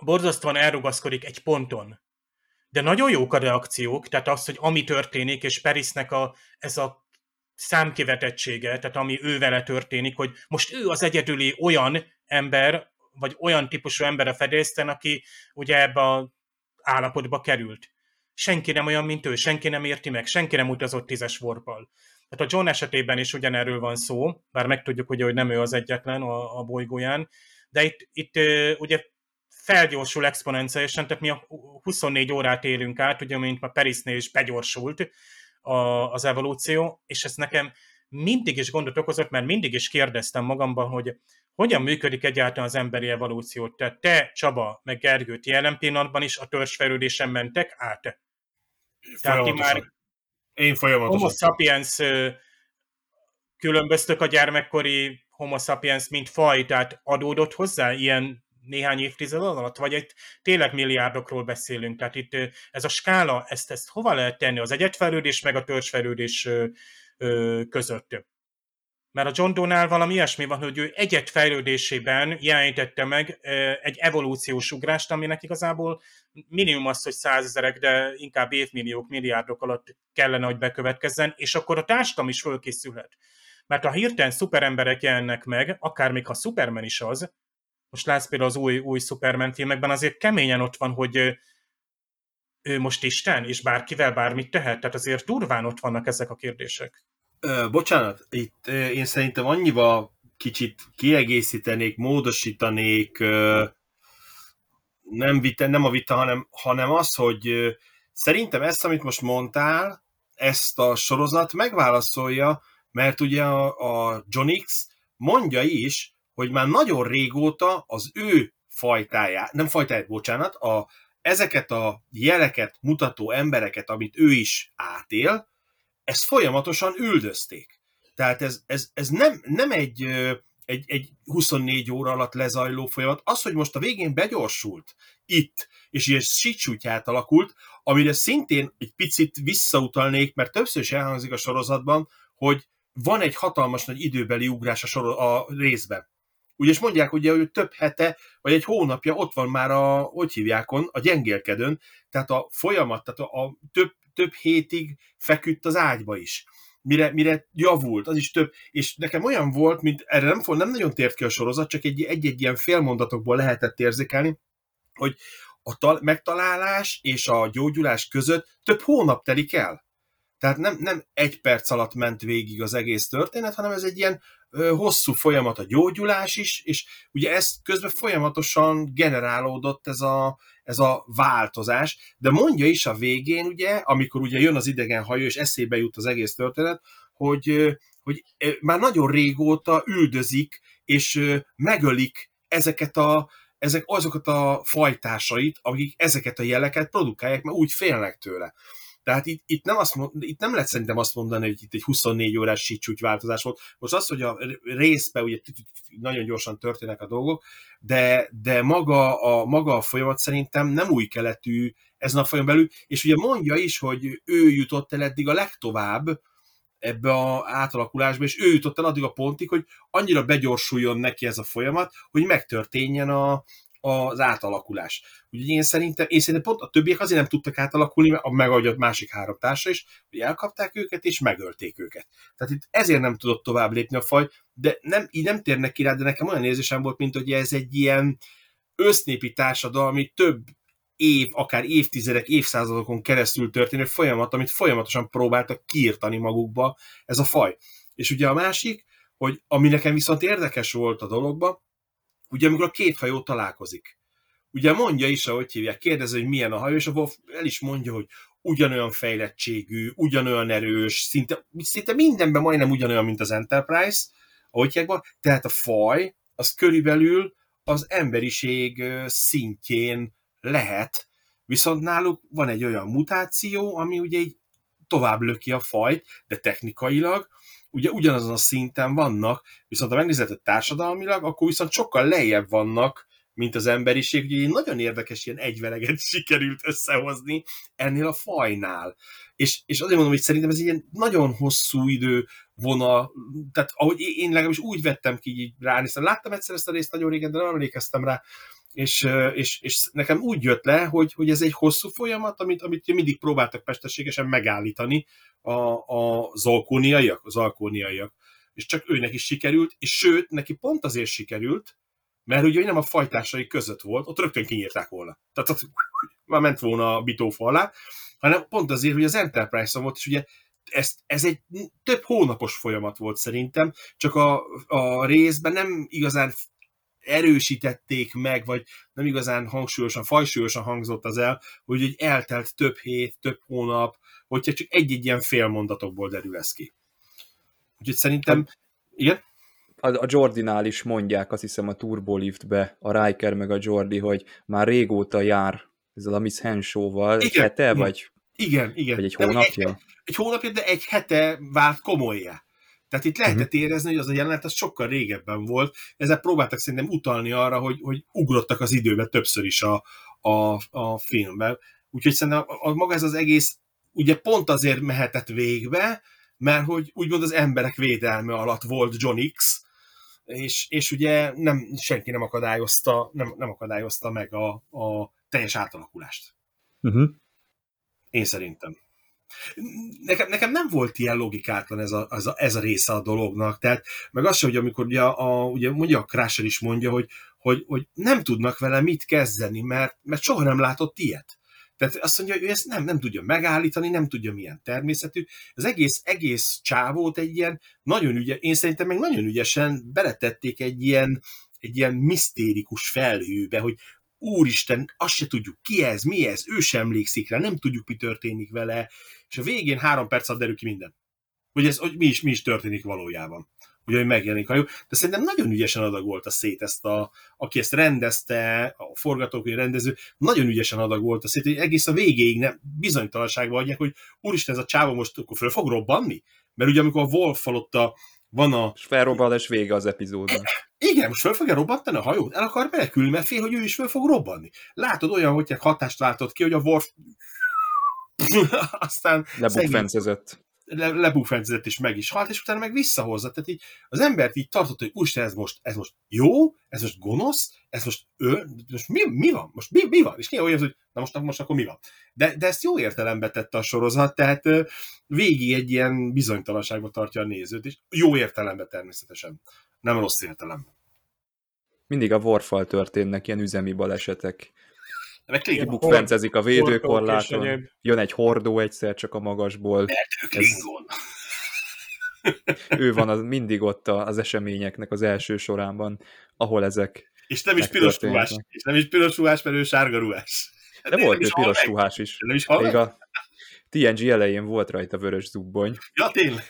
borzasztóan elrugaszkodik egy ponton. De nagyon jók a reakciók, tehát az, hogy ami történik, és Perisnek a, ez a számkivetettsége, tehát ami ő vele történik, hogy most ő az egyedüli olyan ember, vagy olyan típusú ember a fedélzeten, aki ugye ebbe a állapotba került. Senki nem olyan, mint ő, senki nem érti meg, senki nem utazott tízes vorpal. Tehát a John esetében is ugyanerről van szó, bár megtudjuk ugye, hogy nem ő az egyetlen a, a bolygóján, de itt, itt ugye felgyorsul exponenciálisan, tehát mi a 24 órát élünk át, ugye, mint a Perisnél is begyorsult a, az evolúció, és ez nekem mindig is gondot okozott, mert mindig is kérdeztem magamban, hogy hogyan működik egyáltalán az emberi evolúció. Tehát te, Csaba, meg Gergő, jelen pillanatban is a törzsfejlődésen mentek át? Tehát ti már Én folyamatosan. Homo sapiens különböztök a gyermekkori Homo sapiens, mint faj, tehát adódott hozzá ilyen néhány évtized alatt, vagy itt tényleg milliárdokról beszélünk, tehát itt ez a skála, ezt, ezt hova lehet tenni az egyetfejlődés meg a törzsfejlődés között? Mert a John Doe-nál valami ilyesmi van, hogy ő egyet fejlődésében jelenítette meg egy evolúciós ugrást, aminek igazából minimum az, hogy százezerek, de inkább évmilliók, milliárdok alatt kellene, hogy bekövetkezzen, és akkor a társadalom is fölkészülhet. Mert ha hirtelen szuperemberek jelennek meg, akár még ha Superman is az, most látsz például az új, új Superman filmekben, azért keményen ott van, hogy ő most Isten, és bárkivel bármit tehet, tehát azért durván ott vannak ezek a kérdések. Bocsánat, itt én szerintem annyival kicsit kiegészítenék, módosítanék, nem, vita, nem a vita, hanem, hanem az, hogy szerintem ezt, amit most mondtál, ezt a sorozat megválaszolja, mert ugye a, a John X mondja is, hogy már nagyon régóta az ő fajtáját, nem fajtáját, bocsánat, a, ezeket a jeleket mutató embereket, amit ő is átél, ezt folyamatosan üldözték. Tehát ez, ez, ez nem, nem egy, egy, egy 24 óra alatt lezajló folyamat. Az, hogy most a végén begyorsult itt, és ilyen sicsútyát alakult, amire szintén egy picit visszautalnék, mert többször is elhangzik a sorozatban, hogy van egy hatalmas nagy időbeli ugrás a, sor- a részben. Ugye, és mondják, ugye, hogy több hete, vagy egy hónapja ott van már a, hogy hívjákon, a gyengélkedőn, tehát a folyamat, tehát a, a több több hétig feküdt az ágyba is. Mire, mire javult, az is több, és nekem olyan volt, mint erre nem, nem nagyon tért ki a sorozat, csak egy-egy ilyen félmondatokból lehetett érzékelni, hogy a tal- megtalálás és a gyógyulás között több hónap telik el. Tehát nem, nem egy perc alatt ment végig az egész történet, hanem ez egy ilyen ö, hosszú folyamat a gyógyulás is, és ugye ez közben folyamatosan generálódott ez a, ez a változás, de mondja is a végén, ugye, amikor ugye jön az idegen hajó, és eszébe jut az egész történet, hogy, hogy már nagyon régóta üldözik, és megölik ezeket a, ezek azokat a fajtásait, akik ezeket a jeleket produkálják, mert úgy félnek tőle. Tehát itt, itt, nem azt mond, itt nem lehet szerintem azt mondani, hogy itt egy 24 órás sícsúgy változás volt. Most az, hogy a részbe ugye nagyon gyorsan történnek a dolgok, de, de maga, a, maga a folyamat szerintem nem új keletű ezen a folyam belül, és ugye mondja is, hogy ő jutott el eddig a legtovább ebbe a átalakulásba, és ő jutott el addig a pontig, hogy annyira begyorsuljon neki ez a folyamat, hogy megtörténjen a, az átalakulás. Úgyhogy én szerintem, én szerintem pont a többiek azért nem tudtak átalakulni, mert megadja a másik három társa is, hogy elkapták őket és megölték őket. Tehát itt ezért nem tudott tovább lépni a faj, de nem, így nem térnek ki rá, de nekem olyan érzésem volt, mint hogy ez egy ilyen össznépi társadalmi több év, akár évtizedek, évszázadokon keresztül történő folyamat, amit folyamatosan próbáltak kiirtani magukba ez a faj. És ugye a másik, hogy ami nekem viszont érdekes volt a dologban, ugye amikor a két hajó találkozik. Ugye mondja is, ahogy hívják, kérdezi, hogy milyen a hajó, és a Wolf el is mondja, hogy ugyanolyan fejlettségű, ugyanolyan erős, szinte, szinte mindenben majdnem ugyanolyan, mint az Enterprise, ahogy hívják, tehát a faj, az körülbelül az emberiség szintjén lehet, viszont náluk van egy olyan mutáció, ami ugye így tovább löki a fajt, de technikailag ugye ugyanazon a szinten vannak, viszont ha megnézed társadalmilag, akkor viszont sokkal lejjebb vannak, mint az emberiség. Ugye nagyon érdekes ilyen egyveleget sikerült összehozni ennél a fajnál. És, és azért mondom, hogy szerintem ez egy ilyen nagyon hosszú idő vonal, tehát ahogy én legalábbis úgy vettem ki így ránéztem. Láttam egyszer ezt a részt nagyon régen, de nem emlékeztem rá, és, és, és nekem úgy jött le, hogy, hogy ez egy hosszú folyamat, amit, amit mindig próbáltak mesterségesen megállítani a, a zalkóniaiak, az alkóniaiak. És csak őnek is sikerült, és sőt, neki pont azért sikerült, mert ugye nem a fajtásai között volt, ott rögtön kinyírták volna. Tehát ott már ment volna a bitófa alá, hanem pont azért, hogy az Enterprise-on volt, és ugye ez, ez egy több hónapos folyamat volt szerintem, csak a, a részben nem igazán erősítették meg, vagy nem igazán hangsúlyosan, fajsúlyosan hangzott az el, hogy egy eltelt több hét, több hónap, hogyha csak egy-egy ilyen fél mondatokból derül ez ki. Úgyhogy szerintem, igen? A, a Jordinál is mondják, azt hiszem a Turboliftbe, a Riker meg a Jordi, hogy már régóta jár ezzel a Miss Henshaw-val, egy hete, igen. vagy? Igen, igen. Vagy egy hónapja? Egy, egy hónapja, de egy hete vált komolyá. Tehát itt lehetett uh-huh. érezni, hogy az a jelenet az sokkal régebben volt. Ezzel próbáltak szerintem utalni arra, hogy, hogy ugrottak az időbe többször is a, a, a filmben. Úgyhogy szerintem a, a, maga ez az egész ugye pont azért mehetett végbe, mert hogy úgymond az emberek védelme alatt volt John X, és, és ugye nem, senki nem akadályozta, nem, nem akadályozta meg a, a teljes átalakulást. Uh-huh. Én szerintem nekem, nekem nem volt ilyen logikátlan ez a, ez, a, ez a része a dolognak, tehát meg az sem, hogy amikor ugye, a, ugye mondja a Crusher is mondja, hogy, hogy, hogy nem tudnak vele mit kezdeni, mert, mert soha nem látott ilyet. Tehát azt mondja, hogy ezt nem, nem tudja megállítani, nem tudja milyen természetű. Az egész, egész csávót egy ilyen nagyon ügyes, én szerintem meg nagyon ügyesen beletették egy ilyen, egy ilyen misztérikus felhőbe, hogy úristen, azt se tudjuk, ki ez, mi ez, ő sem emlékszik rá, nem tudjuk, mi történik vele, és a végén három perc alatt derül ki minden. Hogy ez hogy mi, is, mi is történik valójában. Ugye, hogy megjelenik a jó. De szerintem nagyon ügyesen adagolta szét ezt a, aki ezt rendezte, a forgatókönyv rendező, nagyon ügyesen adagolta szét, hogy egész a végéig nem, bizonytalanságban adják, hogy úristen, ez a csávó most akkor föl fog robbanni? Mert ugye amikor a Wolf ott a, van a... És felrobbanás vége az epizódnak. Igen, most fel fogja robbantani a hajót? El akar menekülni, mert fél, hogy ő is fel fog robbanni. Látod olyan, hogy hatást váltott ki, hogy a Worf aztán lebukfencezett. Le, lebukfencezett és meg is halt, és utána meg visszahozza. Tehát így az embert így tartott, hogy úgy ez most, ez most jó, ez most gonosz, ez most ő, most mi, mi van? Most mi, mi van? És néha olyan, hogy na most, most akkor mi van? De, de ezt jó értelembe tette a sorozat, tehát végig egy ilyen bizonytalanságba tartja a nézőt, és jó értelembe természetesen, nem rossz értelemben. Mindig a vorfal történnek ilyen üzemi balesetek. Kibukfencezik a védőkorláton, jön egy hordó egyszer csak a magasból. Ez, ő van az, mindig ott az eseményeknek az első sorában, ahol ezek És nem is piros ruhás. És nem is piros ruhás, mert ő sárga ruhás. De, De volt egy piros ruhás is. Nem is Még a TNG elején volt rajta vörös zubbony. Ja, tényleg.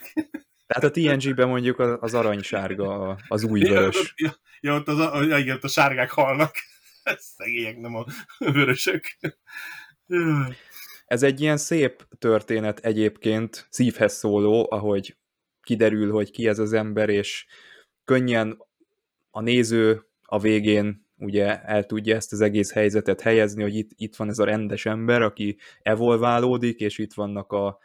Tehát a TNG-ben mondjuk az aranysárga, az új vörös. Ja, ja, ott az, a, igen, ott a sárgák halnak. Szegények, nem a vörösök. Ez egy ilyen szép történet egyébként, szívhez szóló, ahogy kiderül, hogy ki ez az ember, és könnyen a néző a végén ugye el tudja ezt az egész helyzetet helyezni, hogy itt, itt van ez a rendes ember, aki evolválódik, és itt vannak a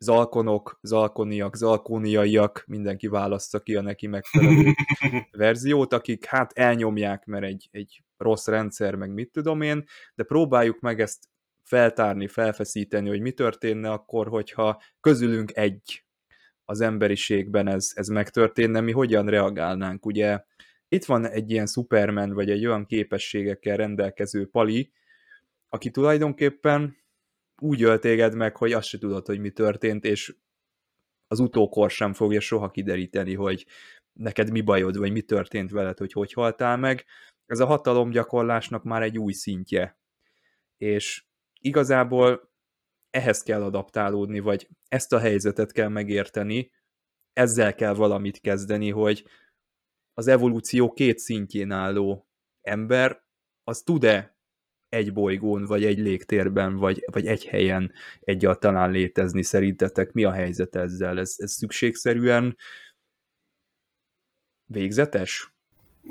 zalkonok, zalkoniak, zalkóniaiak, mindenki választa ki a neki megfelelő verziót, akik hát elnyomják, mert egy, egy rossz rendszer, meg mit tudom én, de próbáljuk meg ezt feltárni, felfeszíteni, hogy mi történne akkor, hogyha közülünk egy az emberiségben ez, ez megtörténne, mi hogyan reagálnánk. Ugye itt van egy ilyen Superman, vagy egy olyan képességekkel rendelkező pali, aki tulajdonképpen úgy öl téged meg, hogy azt se tudod, hogy mi történt, és az utókor sem fogja soha kideríteni, hogy neked mi bajod, vagy mi történt veled, hogy hogy haltál meg. Ez a hatalomgyakorlásnak már egy új szintje. És igazából ehhez kell adaptálódni, vagy ezt a helyzetet kell megérteni, ezzel kell valamit kezdeni, hogy az evolúció két szintjén álló ember, az tud-e egy bolygón, vagy egy légtérben, vagy, vagy egy helyen egyáltalán létezni szerintetek? Mi a helyzet ezzel? Ez, ez szükségszerűen végzetes?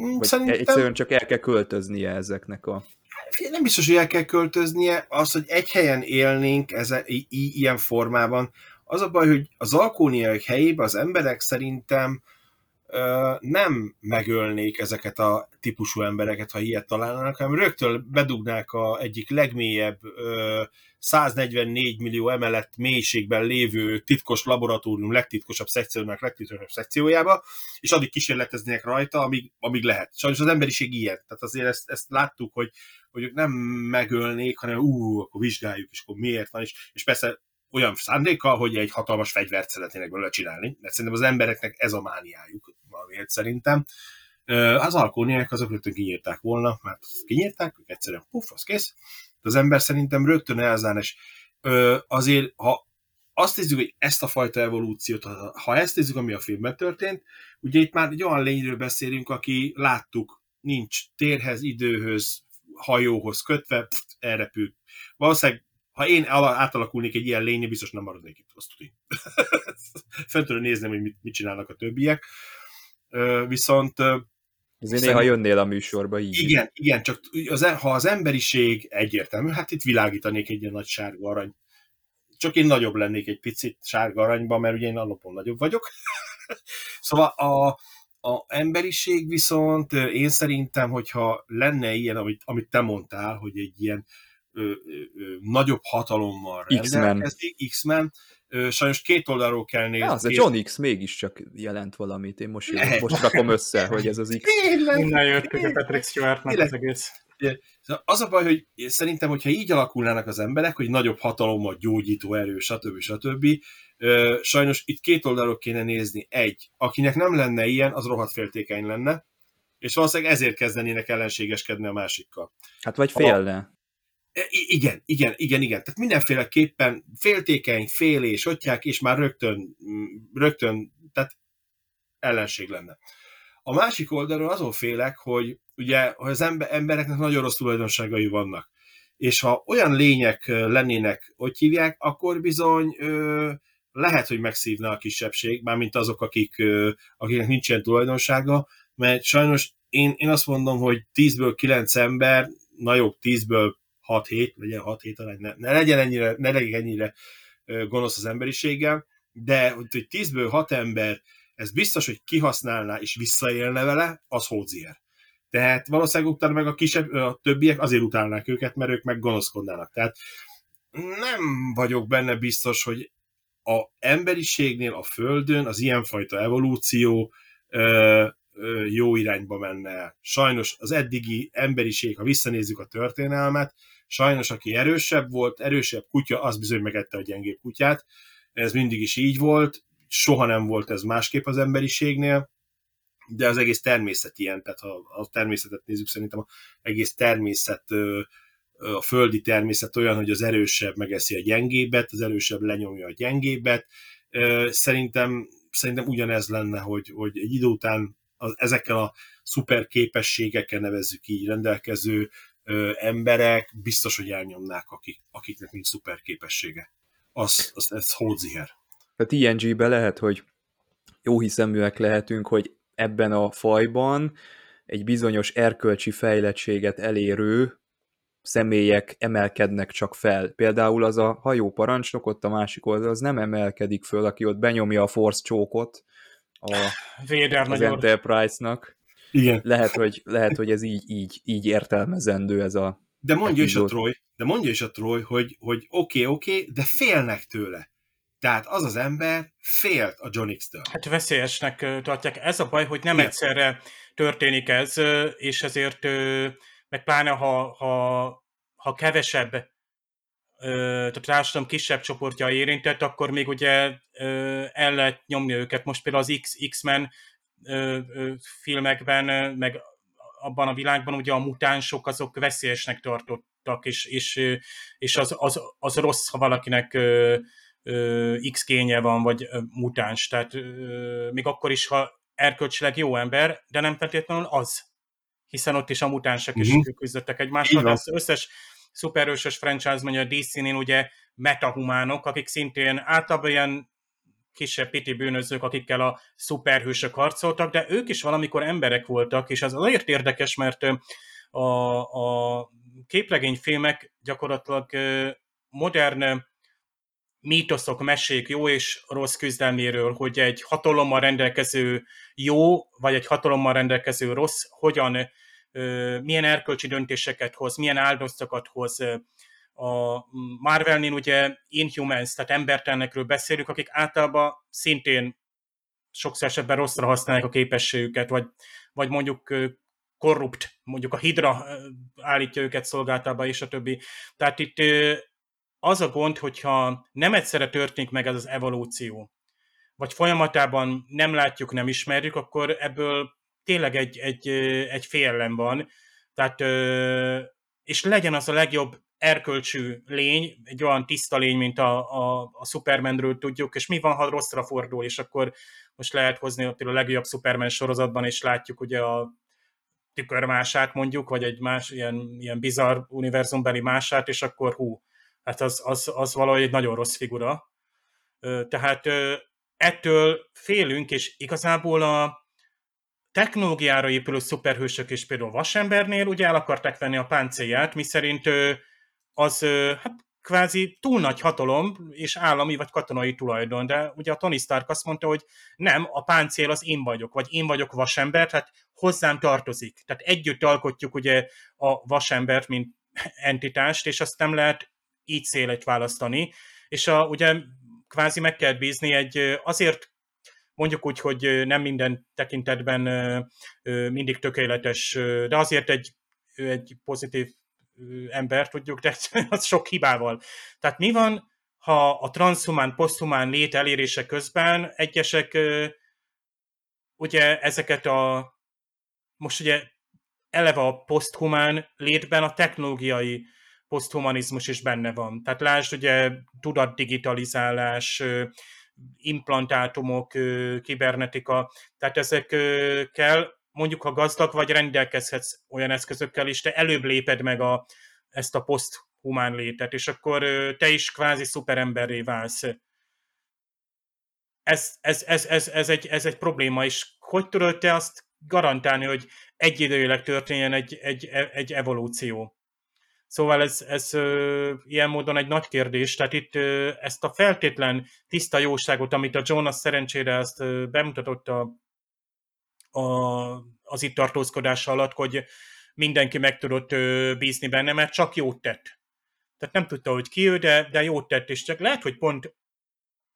Mm, Vagy Szerintem egyszerűen csak el kell költöznie ezeknek a... nem biztos, hogy el kell költöznie. Az, hogy egy helyen élnénk ezen, i- i- ilyen formában, az a baj, hogy az alkóniai helyében az emberek szerintem nem megölnék ezeket a típusú embereket, ha ilyet találnának, hanem rögtön bedugnák a egyik legmélyebb ö, 144 millió emelet mélységben lévő titkos laboratórium legtitkosabb szekciónak legtitkosabb szekciójába, és addig kísérleteznék rajta, amíg, amíg lehet. Sajnos az emberiség ilyen. Tehát azért ezt, ezt láttuk, hogy, hogy nem megölnék, hanem ú, akkor vizsgáljuk, és akkor miért van, és, és persze olyan szándékkal, hogy egy hatalmas fegyvert szeretnének belőle csinálni, mert szerintem az embereknek ez a mániájuk valamiért szerintem. Az alkóniák azok rögtön kinyírták volna, mert kinyírták, ők egyszerűen puff, az kész. De az ember szerintem rögtön elzán, és azért, ha azt nézzük, hogy ezt a fajta evolúciót, ha ezt nézzük, ami a filmben történt, ugye itt már egy olyan lényről beszélünk, aki láttuk, nincs térhez, időhöz, hajóhoz kötve, pff, elrepül. Valószínűleg ha én ala- átalakulnék egy ilyen lénye, biztos nem maradnék itt, azt tudni. Fentről nézném, hogy mit, mit csinálnak a többiek. Ö, Viszont Azért néha jönnél a műsorba így. igen, igen, csak az, ha az emberiség egyértelmű, hát itt világítanék egy ilyen nagy sárga arany. Csak én nagyobb lennék egy picit sárga aranyban, mert ugye én alapon nagyobb vagyok. szóval a, a emberiség viszont én szerintem, hogyha lenne ilyen, amit, amit te mondtál, hogy egy ilyen ö, ö, nagyobb hatalommal X-Men. rendelkezik, X-Men, sajnos két oldalról kell nézni. Ja, az a John X mégiscsak jelent valamit, én most, Lehet. most rakom össze, hogy ez az X. Innen jött ugye Patrick Stewartnak az egész. Az a baj, hogy szerintem, hogyha így alakulnának az emberek, hogy nagyobb hatalommal, gyógyító erő, stb. stb. Sajnos itt két oldalról kéne nézni. Egy, akinek nem lenne ilyen, az rohadt féltékeny lenne, és valószínűleg ezért kezdenének ellenségeskedni a másikkal. Hát vagy félne. E, Igen, igen, igen, igen. Tehát mindenféleképpen féltékeny, félés, ottják, és már rögtön, mm, rögtön, tehát ellenség lenne. A másik oldalról azon félek, hogy ugye hogy az ember, embereknek nagyon rossz tulajdonságai vannak. És ha olyan lények lennének, hogy hívják, akkor bizony ö, lehet, hogy megszívna a kisebbség, mármint azok, akik, ö, akiknek nincs ilyen tulajdonsága, mert sajnos én, én azt mondom, hogy 10-ből 9 ember, na jó, 10-ből 6-7, legyen 6-7 arány, ne, ne legyen ennyire, ne legyen ennyire gonosz az emberiséggel, de hogy hogy 10-ből 6 ember ez biztos, hogy kihasználná és visszaélne vele, az hódzier. Tehát valószínűleg utána meg a kisebb, a többiek azért utálnák őket, mert ők meg gonoszkodnának. Tehát nem vagyok benne biztos, hogy a emberiségnél a Földön az ilyenfajta evolúció ö, ö, jó irányba menne. Sajnos az eddigi emberiség, ha visszanézzük a történelmet, sajnos aki erősebb volt, erősebb kutya, az bizony megette a gyengébb kutyát. Ez mindig is így volt, soha nem volt ez másképp az emberiségnél, de az egész természet ilyen, tehát ha a természetet nézzük, szerintem az egész természet, a földi természet olyan, hogy az erősebb megeszi a gyengébbet, az erősebb lenyomja a gyengébbet. Ö, Szerintem, szerintem ugyanez lenne, hogy, hogy egy idő után az, ezekkel a szuper képességekkel nevezzük így rendelkező ö, emberek biztos, hogy elnyomnák, akik, akiknek nincs szuper képessége. Az, az, ez hódziher. Tehát ING-be lehet, hogy jó hiszeműek lehetünk, hogy ebben a fajban egy bizonyos erkölcsi fejlettséget elérő személyek emelkednek csak fel. Például az a hajó parancsnok ott a másik oldal, az nem emelkedik föl, aki ott benyomja a force csókot a, Véder az Enterprise-nak. Igen. Lehet, hogy, lehet, hogy ez így, így, így értelmezendő ez a De mondja is a epizód. Troy, de mondja is a Troy, hogy hogy oké, okay, oké, okay, de félnek tőle. Tehát az az ember félt a John X-től. Hát veszélyesnek tartják. Ez a baj, hogy nem Igen. egyszerre történik ez, és ezért, meg pláne ha, ha, ha kevesebb, a társadalom kisebb csoportja érintett, akkor még ugye el lehet nyomni őket. Most például az X, X-Men filmekben, meg abban a világban ugye a mutánsok azok veszélyesnek tartottak, és, és, és az, az, az rossz, ha valakinek X génye van, vagy mutáns. Tehát még akkor is, ha erkölcsileg jó ember, de nem feltétlenül az. Hiszen ott is a mutánsok is Mhm. küzdöttek egymással. Az összes szuperhősös franchise, mondja a DC-nél ugye metahumánok, akik szintén általában ilyen kisebb piti bűnözők, akikkel a szuperhősök harcoltak, de ők is valamikor emberek voltak, és ez azért érdekes, mert a, a képregényfilmek gyakorlatilag modern mítoszok, mesék jó és rossz küzdelméről, hogy egy hatalommal rendelkező jó, vagy egy hatalommal rendelkező rossz, hogyan, milyen erkölcsi döntéseket hoz, milyen áldozatokat hoz. A Marvelnél ugye Inhumans, tehát embertelenekről beszélünk, akik általában szintén sokszor esetben rosszra használják a képességüket, vagy, vagy mondjuk korrupt, mondjuk a Hydra ö, állítja őket szolgáltába, és a többi. Tehát itt az a gond, hogyha nem egyszerre történik meg ez az evolúció, vagy folyamatában nem látjuk, nem ismerjük, akkor ebből tényleg egy, egy, egy félelem van. Tehát, és legyen az a legjobb erkölcsű lény, egy olyan tiszta lény, mint a, a, a Supermanről tudjuk, és mi van, ha rosszra fordul, és akkor most lehet hozni például a legjobb Superman sorozatban, és látjuk ugye a tükörmását mondjuk, vagy egy más ilyen, ilyen bizarr univerzumbeli mását, és akkor hú, hát az, az, az valahogy egy nagyon rossz figura. Tehát ettől félünk, és igazából a technológiára épülő szuperhősök is például Vasembernél ugye el akarták venni a páncélját, miszerint ö, az hát kvázi túl nagy hatalom és állami vagy katonai tulajdon, de ugye a Tony Stark azt mondta, hogy nem, a páncél az én vagyok, vagy én vagyok vasember, tehát hozzám tartozik. Tehát együtt alkotjuk ugye a vasembert, mint entitást, és azt nem lehet így szélet választani. És a, ugye kvázi meg kell bízni egy azért mondjuk úgy, hogy nem minden tekintetben mindig tökéletes, de azért egy, egy pozitív ember tudjuk, de az sok hibával. Tehát mi van, ha a transhumán, poszthumán lét elérése közben egyesek ugye ezeket a most ugye eleve a poszthumán létben a technológiai poszthumanizmus is benne van. Tehát lásd ugye tudatdigitalizálás, implantátumok, kibernetika, tehát ezekkel mondjuk ha gazdag vagy, rendelkezhetsz olyan eszközökkel is, te előbb léped meg a, ezt a poszthumán létet, és akkor te is kvázi szuperemberré válsz. Ez, ez, ez, ez, ez, egy, ez egy probléma, és hogy tudod te azt garantálni, hogy egyidejűleg történjen egy, egy, egy evolúció? Szóval ez, ez ö, ilyen módon egy nagy kérdés, tehát itt ö, ezt a feltétlen tiszta jóságot, amit a Jonas szerencsére ezt ö, bemutatott a, a, az itt tartózkodása alatt, hogy mindenki meg tudott bízni benne, mert csak jót tett. Tehát nem tudta, hogy ki ő, de, de jót tett, és csak lehet, hogy pont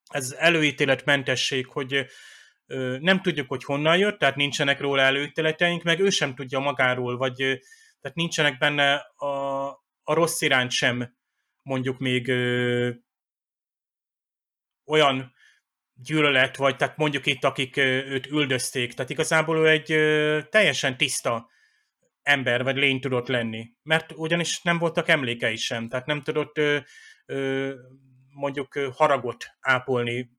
ez előítéletmentesség, hogy nem tudjuk, hogy honnan jött, tehát nincsenek róla előítéleteink, meg ő sem tudja magáról, vagy tehát nincsenek benne a, a rossz iránt sem mondjuk még ö, olyan gyűlölet, vagy tehát mondjuk itt, akik őt üldözték. Tehát igazából ő egy teljesen tiszta ember, vagy lény tudott lenni. Mert ugyanis nem voltak emlékei sem, tehát nem tudott mondjuk haragot ápolni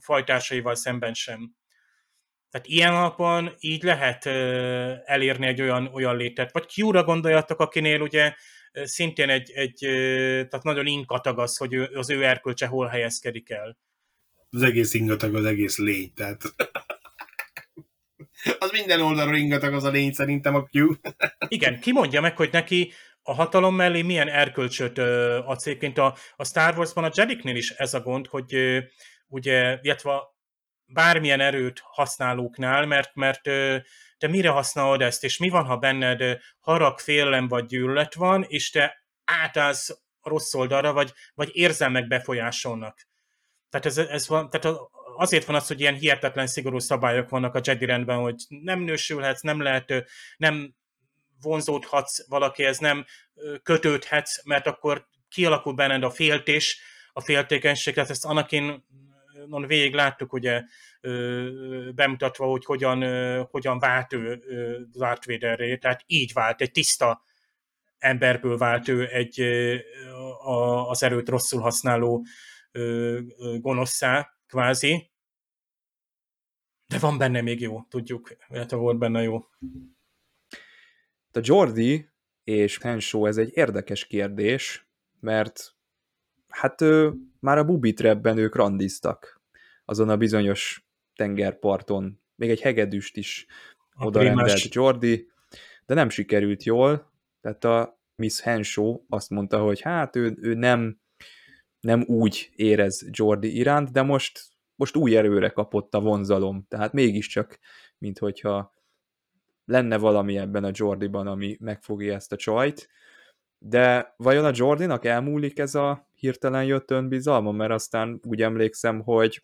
fajtásaival szemben sem. Tehát ilyen alapon így lehet elérni egy olyan, olyan létet. Vagy Q-ra gondoljatok, akinél ugye szintén egy, egy tehát nagyon inkatag az, hogy az ő erkölcse hol helyezkedik el. Az egész ingatag, az egész lény, tehát... az minden oldalról ingatag az a lény szerintem a Q. Igen, ki mondja meg, hogy neki a hatalom mellé milyen erkölcsöt adsz. Egyébként a, a Star Wars-ban a Jediknél is ez a gond, hogy ugye, illetve bármilyen erőt használóknál, mert, mert te mire használod ezt, és mi van, ha benned harag, félelem vagy gyűlölet van, és te átállsz a rossz oldalra, vagy, vagy érzelmek befolyásolnak. Tehát, ez, ez van, tehát azért van az, hogy ilyen hihetetlen szigorú szabályok vannak a Jedi rendben, hogy nem nősülhetsz, nem lehet, nem vonzódhatsz valakihez, nem kötődhetsz, mert akkor kialakul benned a féltés, a féltékenység, tehát ezt Anakin non végig láttuk ugye bemutatva, hogy hogyan, hogyan vált ő Darth Vaderré, tehát így vált, egy tiszta emberből vált ő egy az erőt rosszul használó gonoszszá, kvázi. De van benne még jó, tudjuk, illetve volt benne jó. A Jordi és Henshaw ez egy érdekes kérdés, mert hát ő, már a Bubi Trapben ők randiztak azon a bizonyos tengerparton. Még egy hegedűst is oda rendelt Jordi, de nem sikerült jól, tehát a Miss Henshaw azt mondta, hogy hát ő, ő nem, nem úgy érez Jordi iránt, de most, most új erőre kapott a vonzalom, tehát mégiscsak, mint hogyha lenne valami ebben a Jordiban, ami megfogja ezt a csajt, de vajon a Jordinak elmúlik ez a hirtelen jött önbizalma, mert aztán úgy emlékszem, hogy,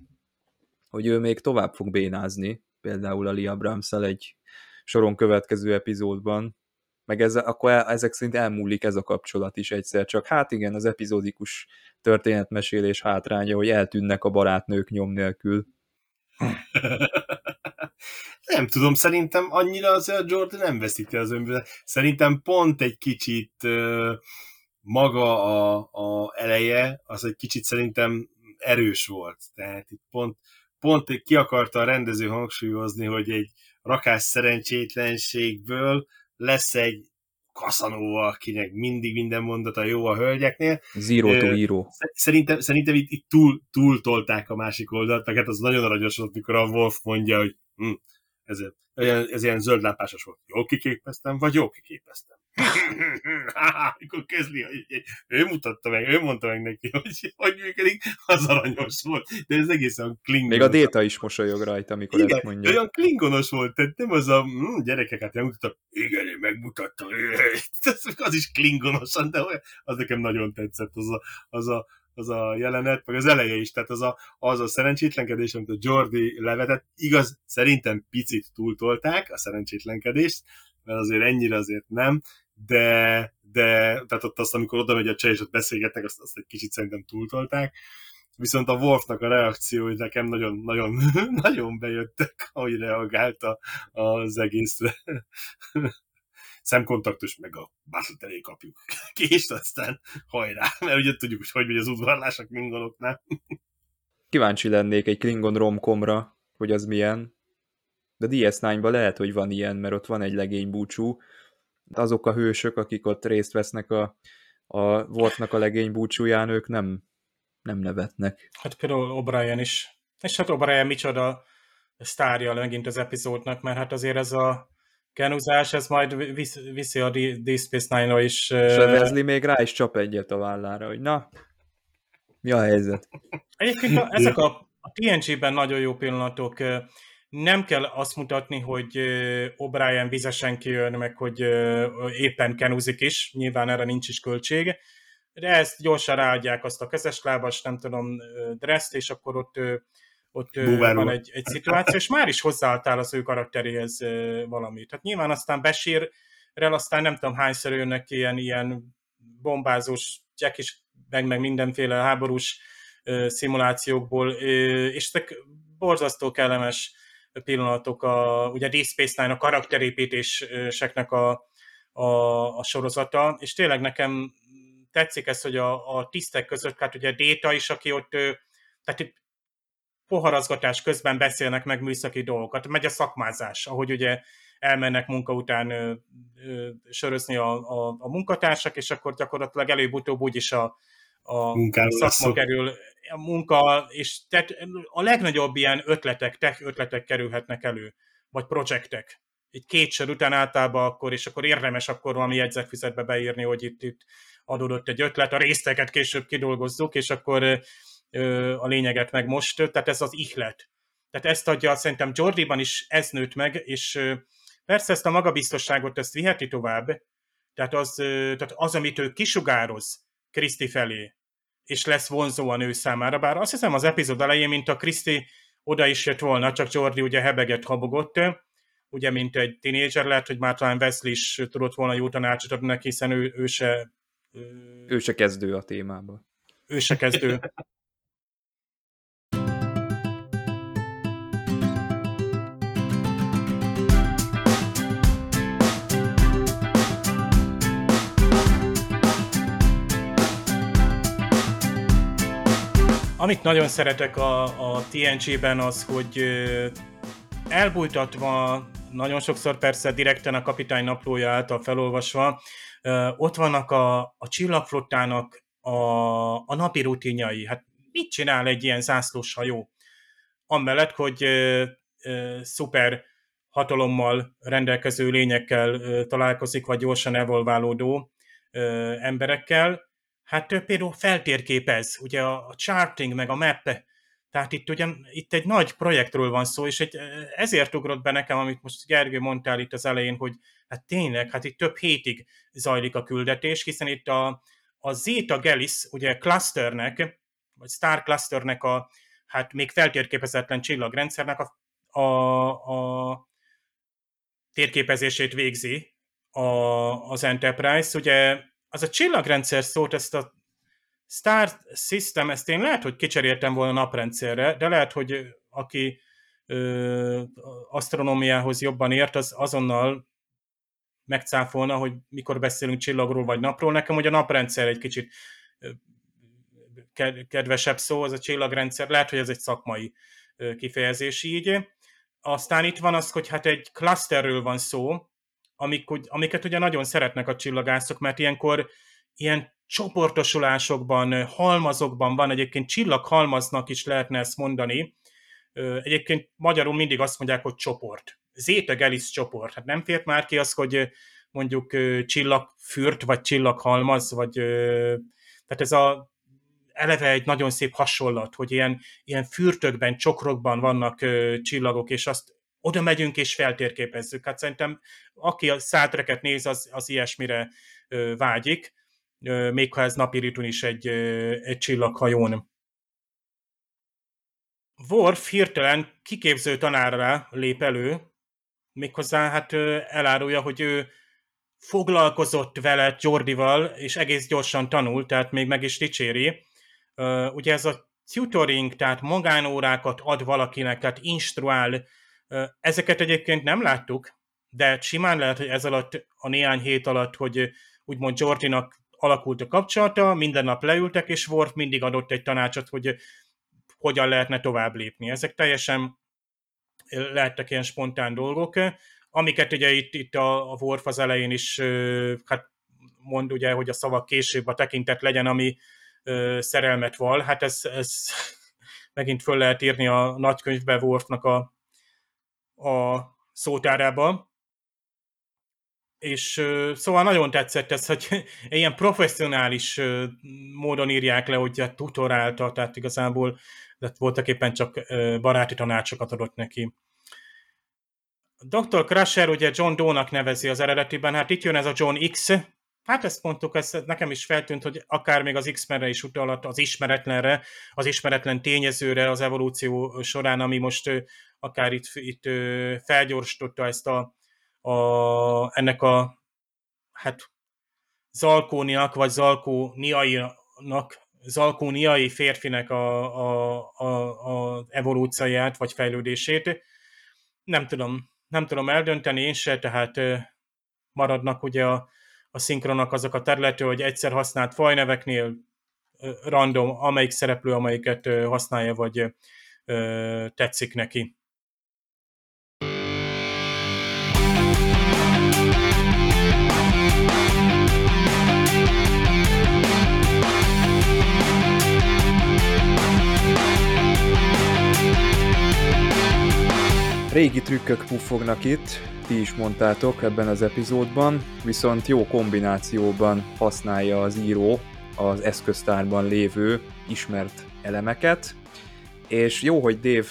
hogy ő még tovább fog bénázni, például a Lia brahms egy soron következő epizódban, meg ez, akkor ezek szerint elmúlik ez a kapcsolat is egyszer, csak hát igen, az epizódikus történetmesélés hátránya, hogy eltűnnek a barátnők nyom nélkül. nem tudom, szerintem annyira az a Jordan nem veszíti az önből. Szerintem pont egy kicsit maga a, a eleje, az egy kicsit szerintem erős volt. Tehát itt pont, pont ki akarta a rendező hangsúlyozni, hogy egy rakás szerencsétlenségből lesz egy Kaszanóva, akinek mindig minden mondata jó a hölgyeknél. Zero to hero. Szerintem, szerintem itt, itt túl, túl tolták a másik oldalt, meg hát az nagyon aranyos volt, mikor a Wolf mondja, hogy hm, ez, ez ilyen zöldlápásos volt. Jól kiképeztem, vagy jól kiképeztem? Amikor kezdi, ő mutatta meg, ő mondta meg neki, hogy hogy működik, az aranyos volt. De ez egészen klingonos. Még a Déta is mosolyog rajta, amikor igen, ezt mondja. olyan klingonos volt, tehát nem az a hm, gyerekeket hát megmutatta, igen, én megmutattam, az is klingonosan, de az nekem nagyon tetszett, az a, az a az a jelenet, meg az eleje is, tehát az a, az a szerencsétlenkedés, amit a Jordi levetett, igaz, szerintem picit túltolták a szerencsétlenkedést, mert azért ennyire azért nem, de, de tehát ott azt, amikor oda megy a cseh, és ott beszélgetnek, azt, azt egy kicsit szerintem túltolták. Viszont a Worfnak a reakciói nekem nagyon, nagyon, nagyon bejöttek, ahogy reagálta az egészre. Szemkontaktus, meg a bátot elé kapjuk. Kést, aztán hajrá, mert ugye tudjuk, hogy hogy megy az udvarlás a klingonoknál. Kíváncsi lennék egy Klingon romkomra, hogy az milyen. De DS9-ban lehet, hogy van ilyen, mert ott van egy legény búcsú, azok a hősök, akik ott részt vesznek a, a Worfnak a legény búcsúján, ők nem, nem nevetnek. Hát például O'Brien is. És hát O'Brien micsoda sztárja megint az epizódnak, mert hát azért ez a kenuzás, ez majd visz, viszi a Deep Space Nine-ra is. És a Wesley még rá is csap egyet a vállára, hogy na, mi a helyzet? Egyébként ezek a, a TNG-ben nagyon jó pillanatok nem kell azt mutatni, hogy O'Brien vizesen kijön, meg hogy éppen kenúzik is, nyilván erre nincs is költség, de ezt gyorsan ráadják azt a kezes lábas, nem tudom, dreszt, és akkor ott, ott van egy, egy szituáció, és már is hozzáadtál az ő karakteréhez valamit. Tehát nyilván aztán besírrel, aztán nem tudom hányszor jönnek ilyen, ilyen bombázós, Jack is, meg, meg mindenféle háborús szimulációkból, és ezek borzasztó kellemes pillanatok, a, ugye Deep Space Nine a karakterépítéseknek a, a, a sorozata, és tényleg nekem tetszik ez, hogy a, a tisztek között, hát ugye Déta is, aki ott, tehát poharazgatás közben beszélnek meg műszaki dolgokat, megy a szakmázás, ahogy ugye elmennek munka után ö, ö, sörözni a, a, a munkatársak, és akkor gyakorlatilag előbb-utóbb úgyis a, a szakma szó. kerül, a munka, és tehát a legnagyobb ilyen ötletek, tech ötletek kerülhetnek elő, vagy projektek. egy két sor után általában akkor, és akkor érdemes akkor valami jegyzetfüzetbe beírni, hogy itt, itt adódott egy ötlet, a részteket később kidolgozzuk, és akkor ö, a lényeget meg most, tehát ez az ihlet. Tehát ezt adja, szerintem Jordiban is ez nőtt meg, és ö, persze ezt a magabiztosságot, ezt viheti tovább, tehát az, ö, tehát az amit ő kisugároz Kriszti felé, és lesz vonzó a nő számára, bár azt hiszem az epizód elején, mint a Kriszti oda is jött volna, csak Jordi ugye hebeget habogott, ugye, mint egy tinédzser, lehet, hogy már talán Wesley is tudott volna jó tanácsot adni neki, hiszen ő, ő se... Ő se kezdő a témában. Ő se kezdő. Amit nagyon szeretek a, a TNG-ben az, hogy elbújtatva, nagyon sokszor persze direkten a kapitány naplója által felolvasva, ott vannak a, a csillagflottának a, a napi rutinjai. Hát mit csinál egy ilyen zászlós hajó? Amellett, hogy szuper hatalommal rendelkező lényekkel találkozik, vagy gyorsan evolválódó emberekkel, hát például feltérképez, ugye a, charting, meg a map, tehát itt ugye itt egy nagy projektről van szó, és egy, ezért ugrott be nekem, amit most Gergő mondtál itt az elején, hogy hát tényleg, hát itt több hétig zajlik a küldetés, hiszen itt a, a Zeta Gelis, ugye clusternek, vagy Star Clusternek a hát még feltérképezetlen csillagrendszernek a, a, a térképezését végzi a, az Enterprise. Ugye az a csillagrendszer szót, ezt a Star System, ezt én lehet, hogy kicseréltem volna naprendszerre, de lehet, hogy aki ö, asztronómiához jobban ért, az azonnal megcáfolna, hogy mikor beszélünk csillagról vagy napról. Nekem hogy a naprendszer egy kicsit kedvesebb szó, az a csillagrendszer, lehet, hogy ez egy szakmai kifejezés így. Aztán itt van az, hogy hát egy klaszterről van szó, amik, amiket ugye nagyon szeretnek a csillagászok, mert ilyenkor ilyen csoportosulásokban, halmazokban van, egyébként csillaghalmaznak is lehetne ezt mondani. Egyébként magyarul mindig azt mondják, hogy csoport. Zeta Gelis csoport. Hát nem fért már ki az, hogy mondjuk csillagfürt, vagy csillaghalmaz, vagy tehát ez a eleve egy nagyon szép hasonlat, hogy ilyen, ilyen fürtökben, csokrokban vannak csillagok, és azt oda megyünk és feltérképezzük. Hát szerintem aki a szátreket néz, az, az ilyesmire vágyik, még ha ez napi ritun is egy, egy csillaghajón. Worf hirtelen kiképző tanárra lép elő, méghozzá hát elárulja, hogy ő foglalkozott vele Jordival, és egész gyorsan tanult, tehát még meg is dicséri. Ugye ez a tutoring, tehát magánórákat ad valakinek, tehát instruál, ezeket egyébként nem láttuk, de simán lehet, hogy ez alatt, a néhány hét alatt, hogy úgymond Jordinak alakult a kapcsolata, minden nap leültek, és Worf mindig adott egy tanácsot, hogy hogyan lehetne tovább lépni. Ezek teljesen lehettek ilyen spontán dolgok, amiket ugye itt, itt a, a Worf az elején is hát mond ugye, hogy a szavak később a tekintet legyen, ami ö, szerelmet val. Hát ez, ez megint föl lehet írni a nagykönyvbe Worfnak a, a szótárába és szóval nagyon tetszett ez, hogy ilyen professzionális módon írják le, hogy hát tutorálta, tehát igazából de voltak éppen csak baráti tanácsokat adott neki. Dr. Crusher ugye John Doe-nak nevezi az eredetiben, hát itt jön ez a John X, hát ezt mondtuk, ez nekem is feltűnt, hogy akár még az X-menre is utalat, az ismeretlenre, az ismeretlen tényezőre az evolúció során, ami most akár itt, itt felgyorsította ezt a a, ennek a hát zalkóniak, vagy zalkóniainak, zalkóniai férfinek a, a, a, a evolúcióját, vagy fejlődését. Nem tudom, nem tudom eldönteni én se, tehát maradnak ugye a, a szinkronak azok a területű, hogy egyszer használt fajneveknél random, amelyik szereplő, amelyiket használja, vagy tetszik neki. Régi trükkök puffognak itt. ti is mondtátok ebben az epizódban, viszont jó kombinációban használja az író az eszköztárban lévő ismert elemeket, és jó, hogy Dave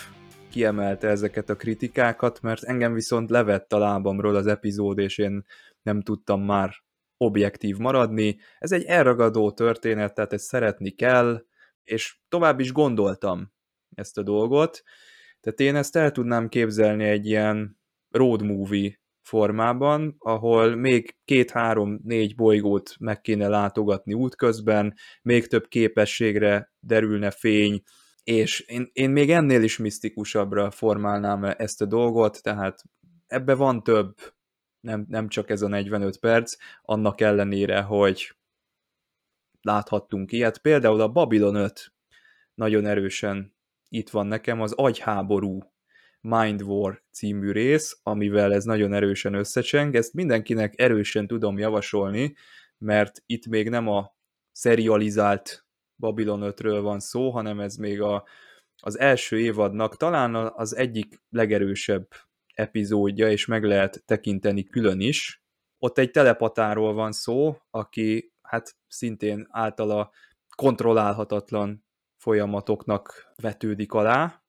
kiemelte ezeket a kritikákat, mert engem viszont levett a lábamról az epizód, és én nem tudtam már objektív maradni. Ez egy elragadó történet, tehát ezt szeretni kell, és tovább is gondoltam ezt a dolgot, tehát én ezt el tudnám képzelni egy ilyen road movie formában, ahol még két-három-négy bolygót meg kéne látogatni útközben, még több képességre derülne fény, és én, én még ennél is misztikusabbra formálnám ezt a dolgot, tehát ebbe van több, nem, nem csak ez a 45 perc, annak ellenére, hogy láthattunk ilyet. Például a Babylon 5 nagyon erősen itt van nekem, az agyháború Mind War című rész, amivel ez nagyon erősen összecseng. Ezt mindenkinek erősen tudom javasolni, mert itt még nem a serializált Babylon 5-ről van szó, hanem ez még a, az első évadnak talán az egyik legerősebb epizódja, és meg lehet tekinteni külön is. Ott egy telepatáról van szó, aki hát szintén általa kontrollálhatatlan folyamatoknak vetődik alá,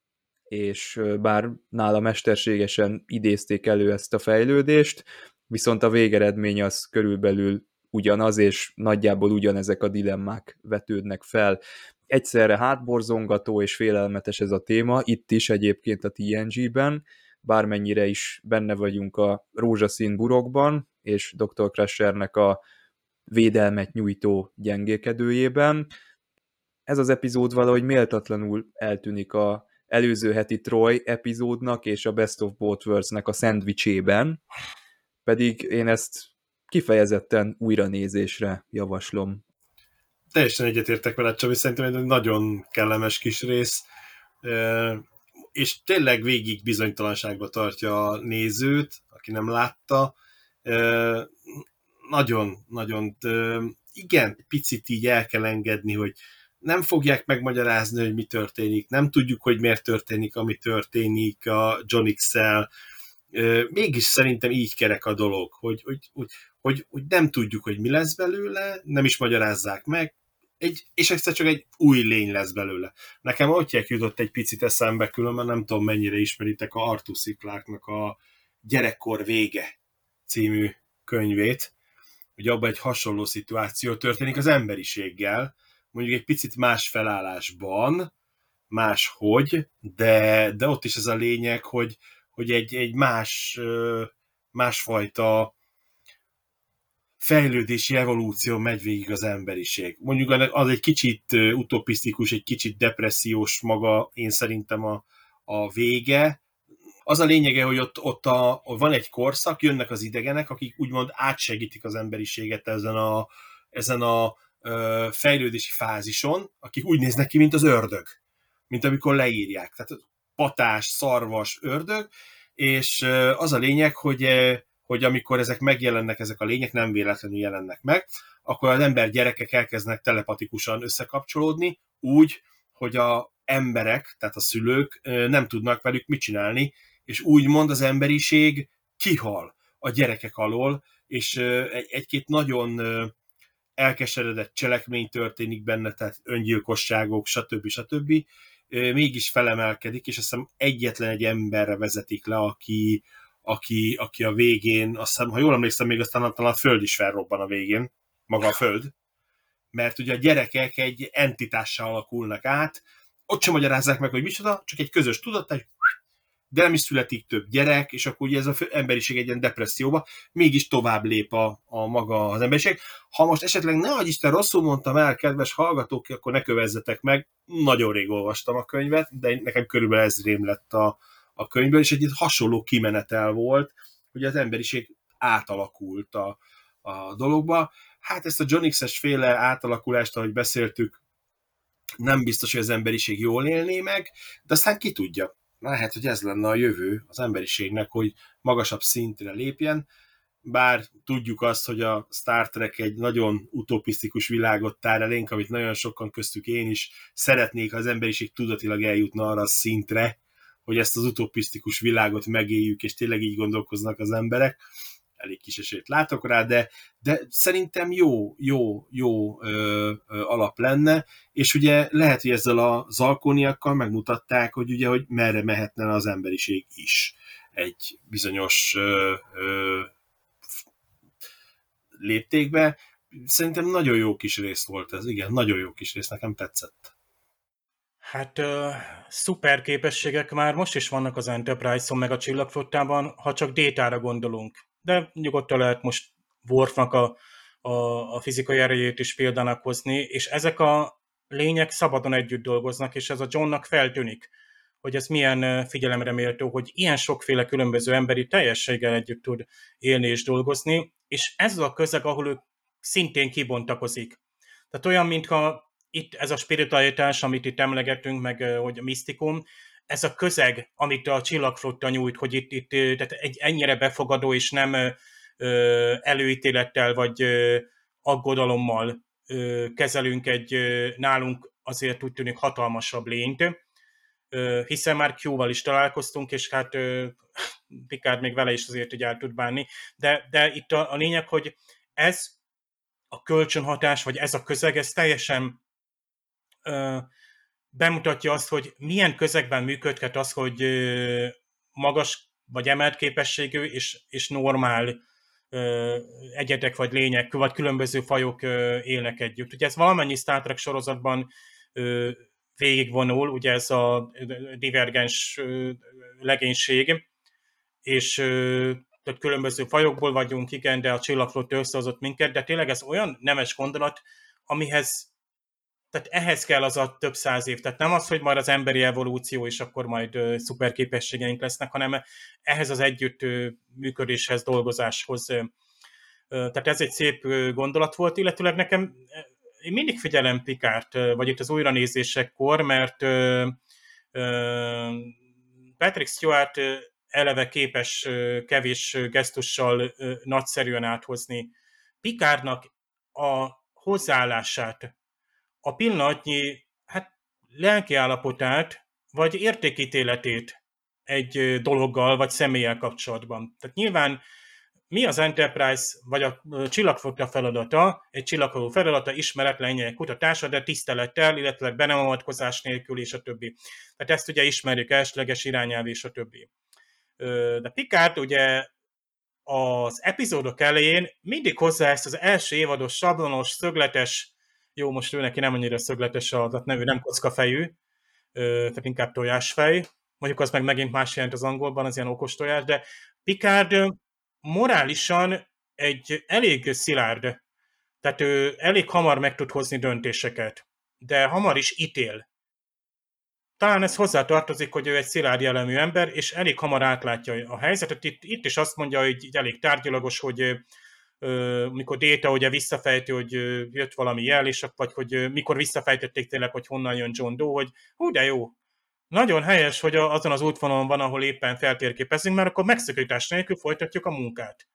és bár nála mesterségesen idézték elő ezt a fejlődést, viszont a végeredmény az körülbelül ugyanaz, és nagyjából ugyanezek a dilemmák vetődnek fel. Egyszerre hátborzongató és félelmetes ez a téma, itt is egyébként a TNG-ben, bármennyire is benne vagyunk a rózsaszín burokban, és Dr. Crushernek a védelmet nyújtó gyengékedőjében. Ez az epizód valahogy méltatlanul eltűnik a előző heti Troy epizódnak és a Best of Both Worlds-nek a szendvicsében, pedig én ezt kifejezetten újra nézésre javaslom. Teljesen egyetértek veled, Csabi, szerintem egy nagyon kellemes kis rész, és tényleg végig bizonytalanságba tartja a nézőt, aki nem látta. Nagyon, nagyon, igen, picit így el kell engedni, hogy nem fogják megmagyarázni, hogy mi történik, nem tudjuk, hogy miért történik, ami történik a John X-el, mégis szerintem így kerek a dolog, hogy, hogy, hogy, hogy, hogy nem tudjuk, hogy mi lesz belőle, nem is magyarázzák meg, egy, és egyszer csak egy új lény lesz belőle. Nekem Otyek jutott egy picit eszembe, különben nem tudom mennyire ismeritek a Arthur C. Clarke-nak a Gyerekkor vége című könyvét, hogy abban egy hasonló szituáció történik az emberiséggel, mondjuk egy picit más felállásban, máshogy, de, de ott is ez a lényeg, hogy, hogy egy, egy más, másfajta fejlődési evolúció megy végig az emberiség. Mondjuk az egy kicsit utopisztikus, egy kicsit depressziós maga, én szerintem a, a vége. Az a lényege, hogy ott, ott a, van egy korszak, jönnek az idegenek, akik úgymond átsegítik az emberiséget ezen a, ezen a ö, fejlődési fázison, akik úgy néznek ki, mint az ördög, mint amikor leírják. Tehát patás, szarvas, ördög, és az a lényeg, hogy hogy amikor ezek megjelennek, ezek a lények nem véletlenül jelennek meg, akkor az ember gyerekek elkezdenek telepatikusan összekapcsolódni, úgy, hogy a emberek, tehát a szülők nem tudnak velük mit csinálni, és úgymond az emberiség kihal a gyerekek alól, és egy-két nagyon elkeseredett cselekmény történik benne, tehát öngyilkosságok, stb. stb. Mégis felemelkedik, és azt hiszem egyetlen egy emberre vezetik le, aki, aki, aki a végén, azt hiszem, ha jól emlékszem, még aztán talán a föld is felrobban a végén, maga a föld, mert ugye a gyerekek egy entitással alakulnak át, ott sem magyarázzák meg, hogy micsoda, csak egy közös tudat, de nem is születik több gyerek, és akkor ugye ez az emberiség egy ilyen depresszióba, mégis tovább lép a, a maga az emberiség. Ha most esetleg ne hogy Isten rosszul mondtam el, kedves hallgatók, akkor ne kövezzetek meg, nagyon rég olvastam a könyvet, de nekem körülbelül ez rém lett a, a könyvből, és egy hasonló kimenetel volt, hogy az emberiség átalakult a, a dologba. Hát ezt a John X-es féle átalakulást, ahogy beszéltük, nem biztos, hogy az emberiség jól élné meg, de aztán ki tudja. Lehet, hogy ez lenne a jövő az emberiségnek, hogy magasabb szintre lépjen, bár tudjuk azt, hogy a Star Trek egy nagyon utopisztikus világot tár elénk, amit nagyon sokan köztük én is szeretnék, ha az emberiség tudatilag eljutna arra a szintre, hogy ezt az utopisztikus világot megéljük, és tényleg így gondolkoznak az emberek. Elég kis esélyt látok rá, de, de szerintem jó, jó, jó ö, ö, alap lenne, és ugye lehet, hogy ezzel a zalkóniakkal megmutatták, hogy ugye, hogy merre mehetne az emberiség is egy bizonyos ö, ö, léptékbe. Szerintem nagyon jó kis rész volt ez, igen, nagyon jó kis rész, nekem tetszett. Hát uh, szuper képességek már most is vannak az Enterprise-on, meg a csillagflottában, ha csak détára gondolunk. De nyugodtan lehet most Worfnak a, a, a fizikai erejét is példának hozni, és ezek a lények szabadon együtt dolgoznak, és ez a Johnnak feltűnik, hogy ez milyen figyelemre méltó, hogy ilyen sokféle különböző emberi teljességgel együtt tud élni és dolgozni, és ez a közeg, ahol ő szintén kibontakozik. Tehát olyan, mintha itt ez a spiritualitás, amit itt emlegetünk, meg hogy a misztikum, ez a közeg, amit a csillagflotta nyújt, hogy itt, itt tehát egy ennyire befogadó és nem előítélettel vagy aggodalommal kezelünk egy nálunk azért úgy tűnik hatalmasabb lényt, hiszen már Q-val is találkoztunk, és hát Picard még vele is azért így el tud bánni, de, de itt a, a lényeg, hogy ez a kölcsönhatás, vagy ez a közeg, ez teljesen ö, bemutatja azt, hogy milyen közegben működhet az, hogy magas vagy emelt képességű és, és normál egyedek vagy lények, vagy különböző fajok élnek együtt. Ugye ez valamennyi Star Trek sorozatban végigvonul, ugye ez a divergens legénység, és tehát különböző fajokból vagyunk, igen, de a csillagflotta összehozott minket, de tényleg ez olyan nemes gondolat, amihez, tehát ehhez kell az a több száz év. Tehát nem az, hogy majd az emberi evolúció, és akkor majd uh, szuper képességeink lesznek, hanem ehhez az együtt működéshez, dolgozáshoz. Tehát ez egy szép gondolat volt, illetőleg nekem én mindig figyelem Pikárt, vagy itt az újranézésekkor, mert Patrick Stewart eleve képes kevés gesztussal nagyszerűen áthozni Pikárnak a hozzáállását, a pillanatnyi hát, lelkiállapotát, vagy értékítéletét egy dologgal, vagy személlyel kapcsolatban. Tehát nyilván mi az Enterprise, vagy a csillagflotta feladata, egy csillagfogó feladata, ismeretlen kutatása, de tisztelettel, illetve benemavatkozás nélkül, és a többi. Tehát ezt ugye ismerjük, elsleges irányelv, és a többi. De Picard ugye az epizódok elején mindig hozzá ezt az első évados sablonos, szögletes, jó, most ő neki nem annyira szögletes a nevű, nem kockafejű, tehát inkább tojásfej, mondjuk az meg megint más jelent az angolban, az ilyen okos tojás, de Picard morálisan egy elég szilárd, tehát ő elég hamar meg tud hozni döntéseket, de hamar is ítél. Talán ez hozzá tartozik, hogy ő egy szilárd jellemű ember, és elég hamar átlátja a helyzetet. Itt, itt is azt mondja, hogy elég tárgyalagos, hogy mikor Déta ugye visszafejti, hogy jött valami jel, és vagy hogy mikor visszafejtették tényleg, hogy honnan jön John Doe, hogy hú, de jó, nagyon helyes, hogy azon az útvonalon van, ahol éppen feltérképezünk, mert akkor megszakítás nélkül folytatjuk a munkát.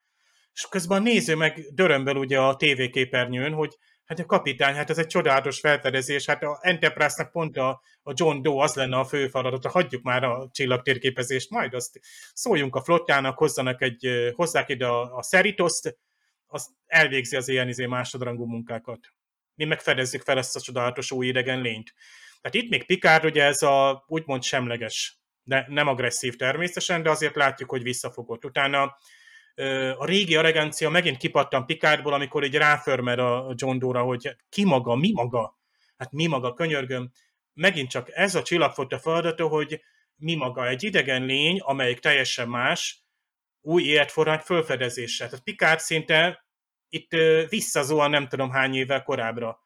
És közben a néző meg dörömbel ugye a tévéképernyőn, hogy hát a kapitány, hát ez egy csodálatos felfedezés, hát a Enterprise-nak pont a, a John Doe az lenne a fő feladata, hagyjuk már a csillagtérképezést, majd azt szóljunk a flottának, hozzanak egy, hozzák ide a, a Szeritoszt, az elvégzi az ilyen izé másodrangú munkákat. Mi megfedezzük fel ezt a csodálatos új idegen lényt. Tehát itt még Picard ugye ez a úgymond semleges, de nem agresszív természetesen, de azért látjuk, hogy visszafogott. Utána a régi arrogancia megint kipattan Picardból, amikor egy ráförmer a John Dora, hogy ki maga, mi maga, hát mi maga, könyörgöm. Megint csak ez a csillagfotta feladata, hogy mi maga egy idegen lény, amelyik teljesen más, új életforrán fölfedezése. Tehát Picard szinte itt visszazuhan nem tudom hány évvel korábbra.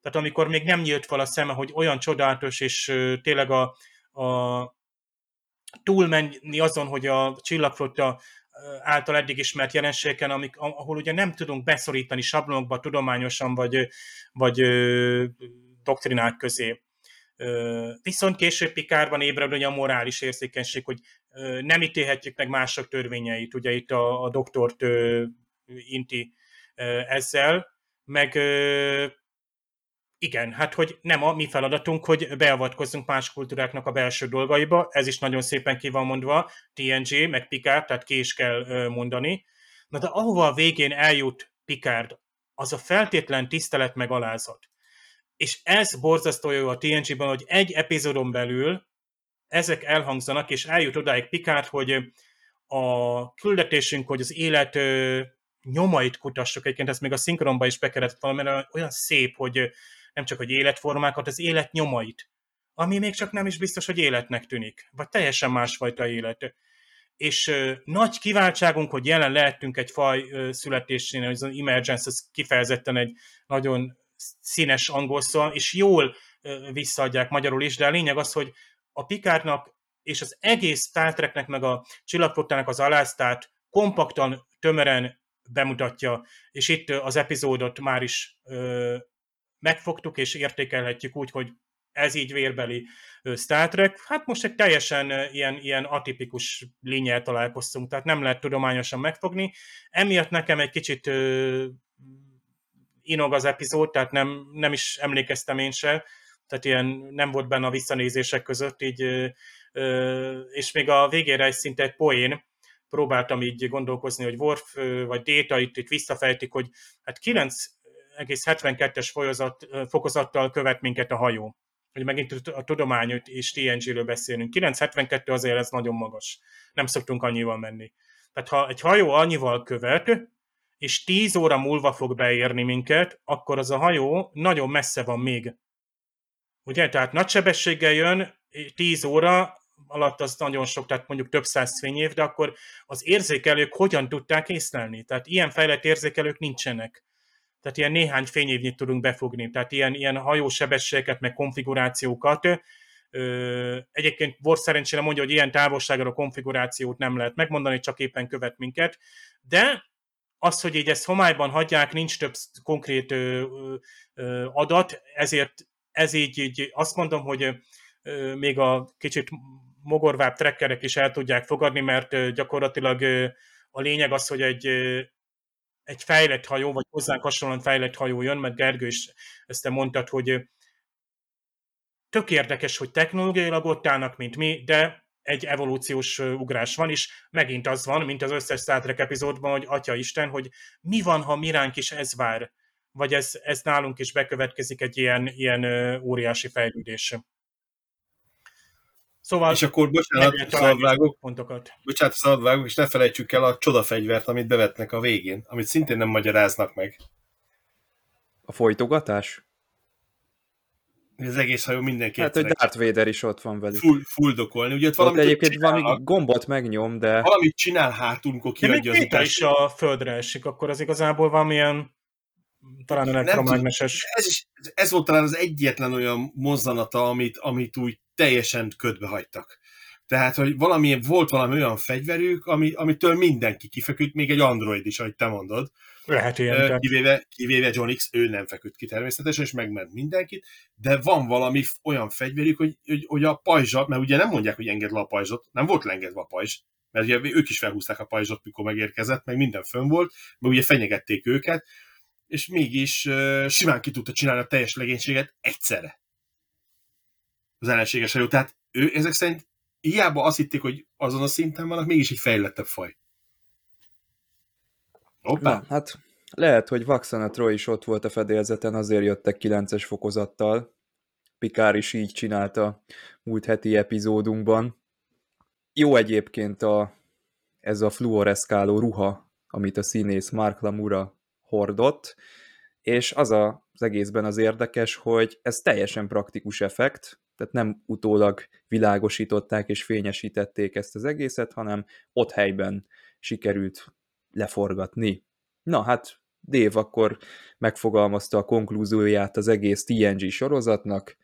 Tehát amikor még nem nyílt fel a szeme, hogy olyan csodálatos, és tényleg a, a túlmenni azon, hogy a csillagflotta által eddig ismert jelenségeken, amik, ahol ugye nem tudunk beszorítani sablonokba tudományosan, vagy, vagy doktrinák közé. Viszont később Pikárban ébred a morális érzékenység, hogy nem ítélhetjük meg mások törvényeit, ugye itt a, a doktort inti ezzel, meg igen, hát hogy nem a mi feladatunk, hogy beavatkozzunk más kultúráknak a belső dolgaiba, ez is nagyon szépen ki van mondva, TNG, meg Picard, tehát ki is kell mondani. Na de ahova a végén eljut Picard, az a feltétlen tisztelet meg alázat. És ez borzasztó jó a TNG-ben, hogy egy epizódon belül ezek elhangzanak, és eljut odáig Picard, hogy a küldetésünk, hogy az élet nyomait kutassuk, egyébként ezt még a szinkronba is bekeretett valami, olyan szép, hogy nem csak hogy életformákat, az élet nyomait, ami még csak nem is biztos, hogy életnek tűnik, vagy teljesen másfajta élet. És ö, nagy kiváltságunk, hogy jelen lehetünk egy faj ö, születésén, az emergence, az kifejezetten egy nagyon színes angol szó, és jól ö, visszaadják magyarul is, de a lényeg az, hogy a Pikárnak és az egész Star Treknek, meg a csillagflottának az aláztát kompaktan, tömören bemutatja, és itt az epizódot már is ö, megfogtuk, és értékelhetjük úgy, hogy ez így vérbeli Star Trek. Hát most egy teljesen ilyen, ilyen atipikus lényel találkoztunk, tehát nem lehet tudományosan megfogni. Emiatt nekem egy kicsit ö, inog az epizód, tehát nem, nem is emlékeztem én se, tehát ilyen nem volt benne a visszanézések között, így, ö, és még a végére egy szinte egy poén, próbáltam így gondolkozni, hogy Worf vagy Data itt, itt visszafejtik, hogy hát 9,72-es folyozat, fokozattal követ minket a hajó. Hogy megint a tudományot és TNG-ről beszélünk. 972 azért ez nagyon magas. Nem szoktunk annyival menni. Tehát ha egy hajó annyival követ, és 10 óra múlva fog beérni minket, akkor az a hajó nagyon messze van még. Ugye? Tehát nagy sebességgel jön, 10 óra, alatt az nagyon sok, tehát mondjuk több száz fényév, de akkor az érzékelők hogyan tudták észlelni? Tehát ilyen fejlett érzékelők nincsenek. Tehát ilyen néhány fényévnyit tudunk befogni. Tehát ilyen, ilyen hajósebességeket, meg konfigurációkat. Egyébként Vor szerencsére mondja, hogy ilyen távolságra a konfigurációt nem lehet megmondani, csak éppen követ minket. De az, hogy így ezt homályban hagyják, nincs több konkrét ö, ö, adat, ezért ez így, így azt mondom, hogy még a kicsit mogorvább trekkerek is el tudják fogadni, mert gyakorlatilag a lényeg az, hogy egy, egy fejlett hajó, vagy hozzánk hasonlóan fejlett hajó jön, mert Gergő is ezt te mondtad, hogy tök érdekes, hogy technológiailag ott állnak, mint mi, de egy evolúciós ugrás van, és megint az van, mint az összes Star Trek epizódban, hogy Atya Isten, hogy mi van, ha miránk is ez vár, vagy ez, ez nálunk is bekövetkezik egy ilyen, ilyen óriási fejlődés. Szóval és akkor bocsánat, szabadvágok, pontokat. bocsánat, szabadvágok, és ne felejtsük el a csodafegyvert, amit bevetnek a végén, amit szintén nem magyaráznak meg. A folytogatás? Az egész hajó mindenki. Hát, hogy Darth Vader is ott van velük. Full, fulldokolni. Ugye ott valamit egyébként valami gombot megnyom, de... Valamit csinál hátul, amikor kiadja az utást. is a földre esik, akkor az igazából valamilyen talán elektromágneses. Ez, is, ez volt talán az egyetlen olyan mozzanata, amit, amit úgy teljesen ködbe hagytak. Tehát, hogy valami, volt valami olyan fegyverük, ami, amitől mindenki kifeküdt, még egy android is, ahogy te mondod. Lehet ilyen. Kivéve, kivéve John X, ő nem feküdt ki természetesen, és megment mindenkit, de van valami olyan fegyverük, hogy, hogy, hogy a pajzsat, mert ugye nem mondják, hogy enged le a pajzsot, nem volt lengedve a pajzs, mert ugye ők is felhúzták a pajzsot, mikor megérkezett, meg minden fönn volt, meg ugye fenyegették őket, és mégis uh, simán ki tudta csinálni a teljes legénységet egyszerre. Az ellenséges hajó. Tehát ő ezek szerint hiába azt hitték, hogy azon a szinten vannak, mégis egy fejlettebb faj. Hoppá. Na, hát lehet, hogy Vaxana Troy is ott volt a fedélzeten, azért jöttek 9-es fokozattal. Pikár is így csinálta múlt heti epizódunkban. Jó egyébként a, ez a fluoreszkáló ruha, amit a színész Mark Lamura hordott, és az a, az egészben az érdekes, hogy ez teljesen praktikus effekt, tehát nem utólag világosították és fényesítették ezt az egészet, hanem ott helyben sikerült leforgatni. Na hát Dave akkor megfogalmazta a konklúzióját az egész TNG sorozatnak,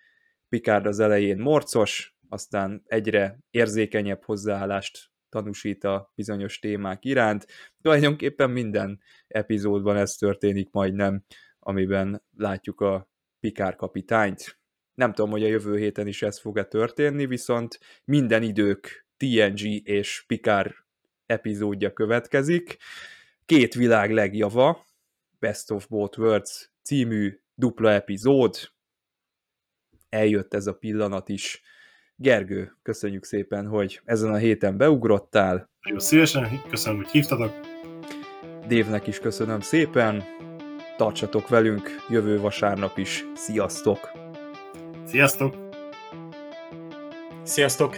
Picard az elején morcos, aztán egyre érzékenyebb hozzáállást tanúsít a bizonyos témák iránt. Tulajdonképpen minden epizódban ez történik majdnem, amiben látjuk a Pikár kapitányt. Nem tudom, hogy a jövő héten is ez fog-e történni, viszont minden idők TNG és Pikár epizódja következik. Két világ legjava, Best of Both Worlds című dupla epizód, eljött ez a pillanat is. Gergő, köszönjük szépen, hogy ezen a héten beugrottál. Jó szívesen, köszönöm, hogy hívtatok. Dévnek is köszönöm szépen. Tartsatok velünk jövő vasárnap is. Sziasztok! Sziasztok! Sziasztok!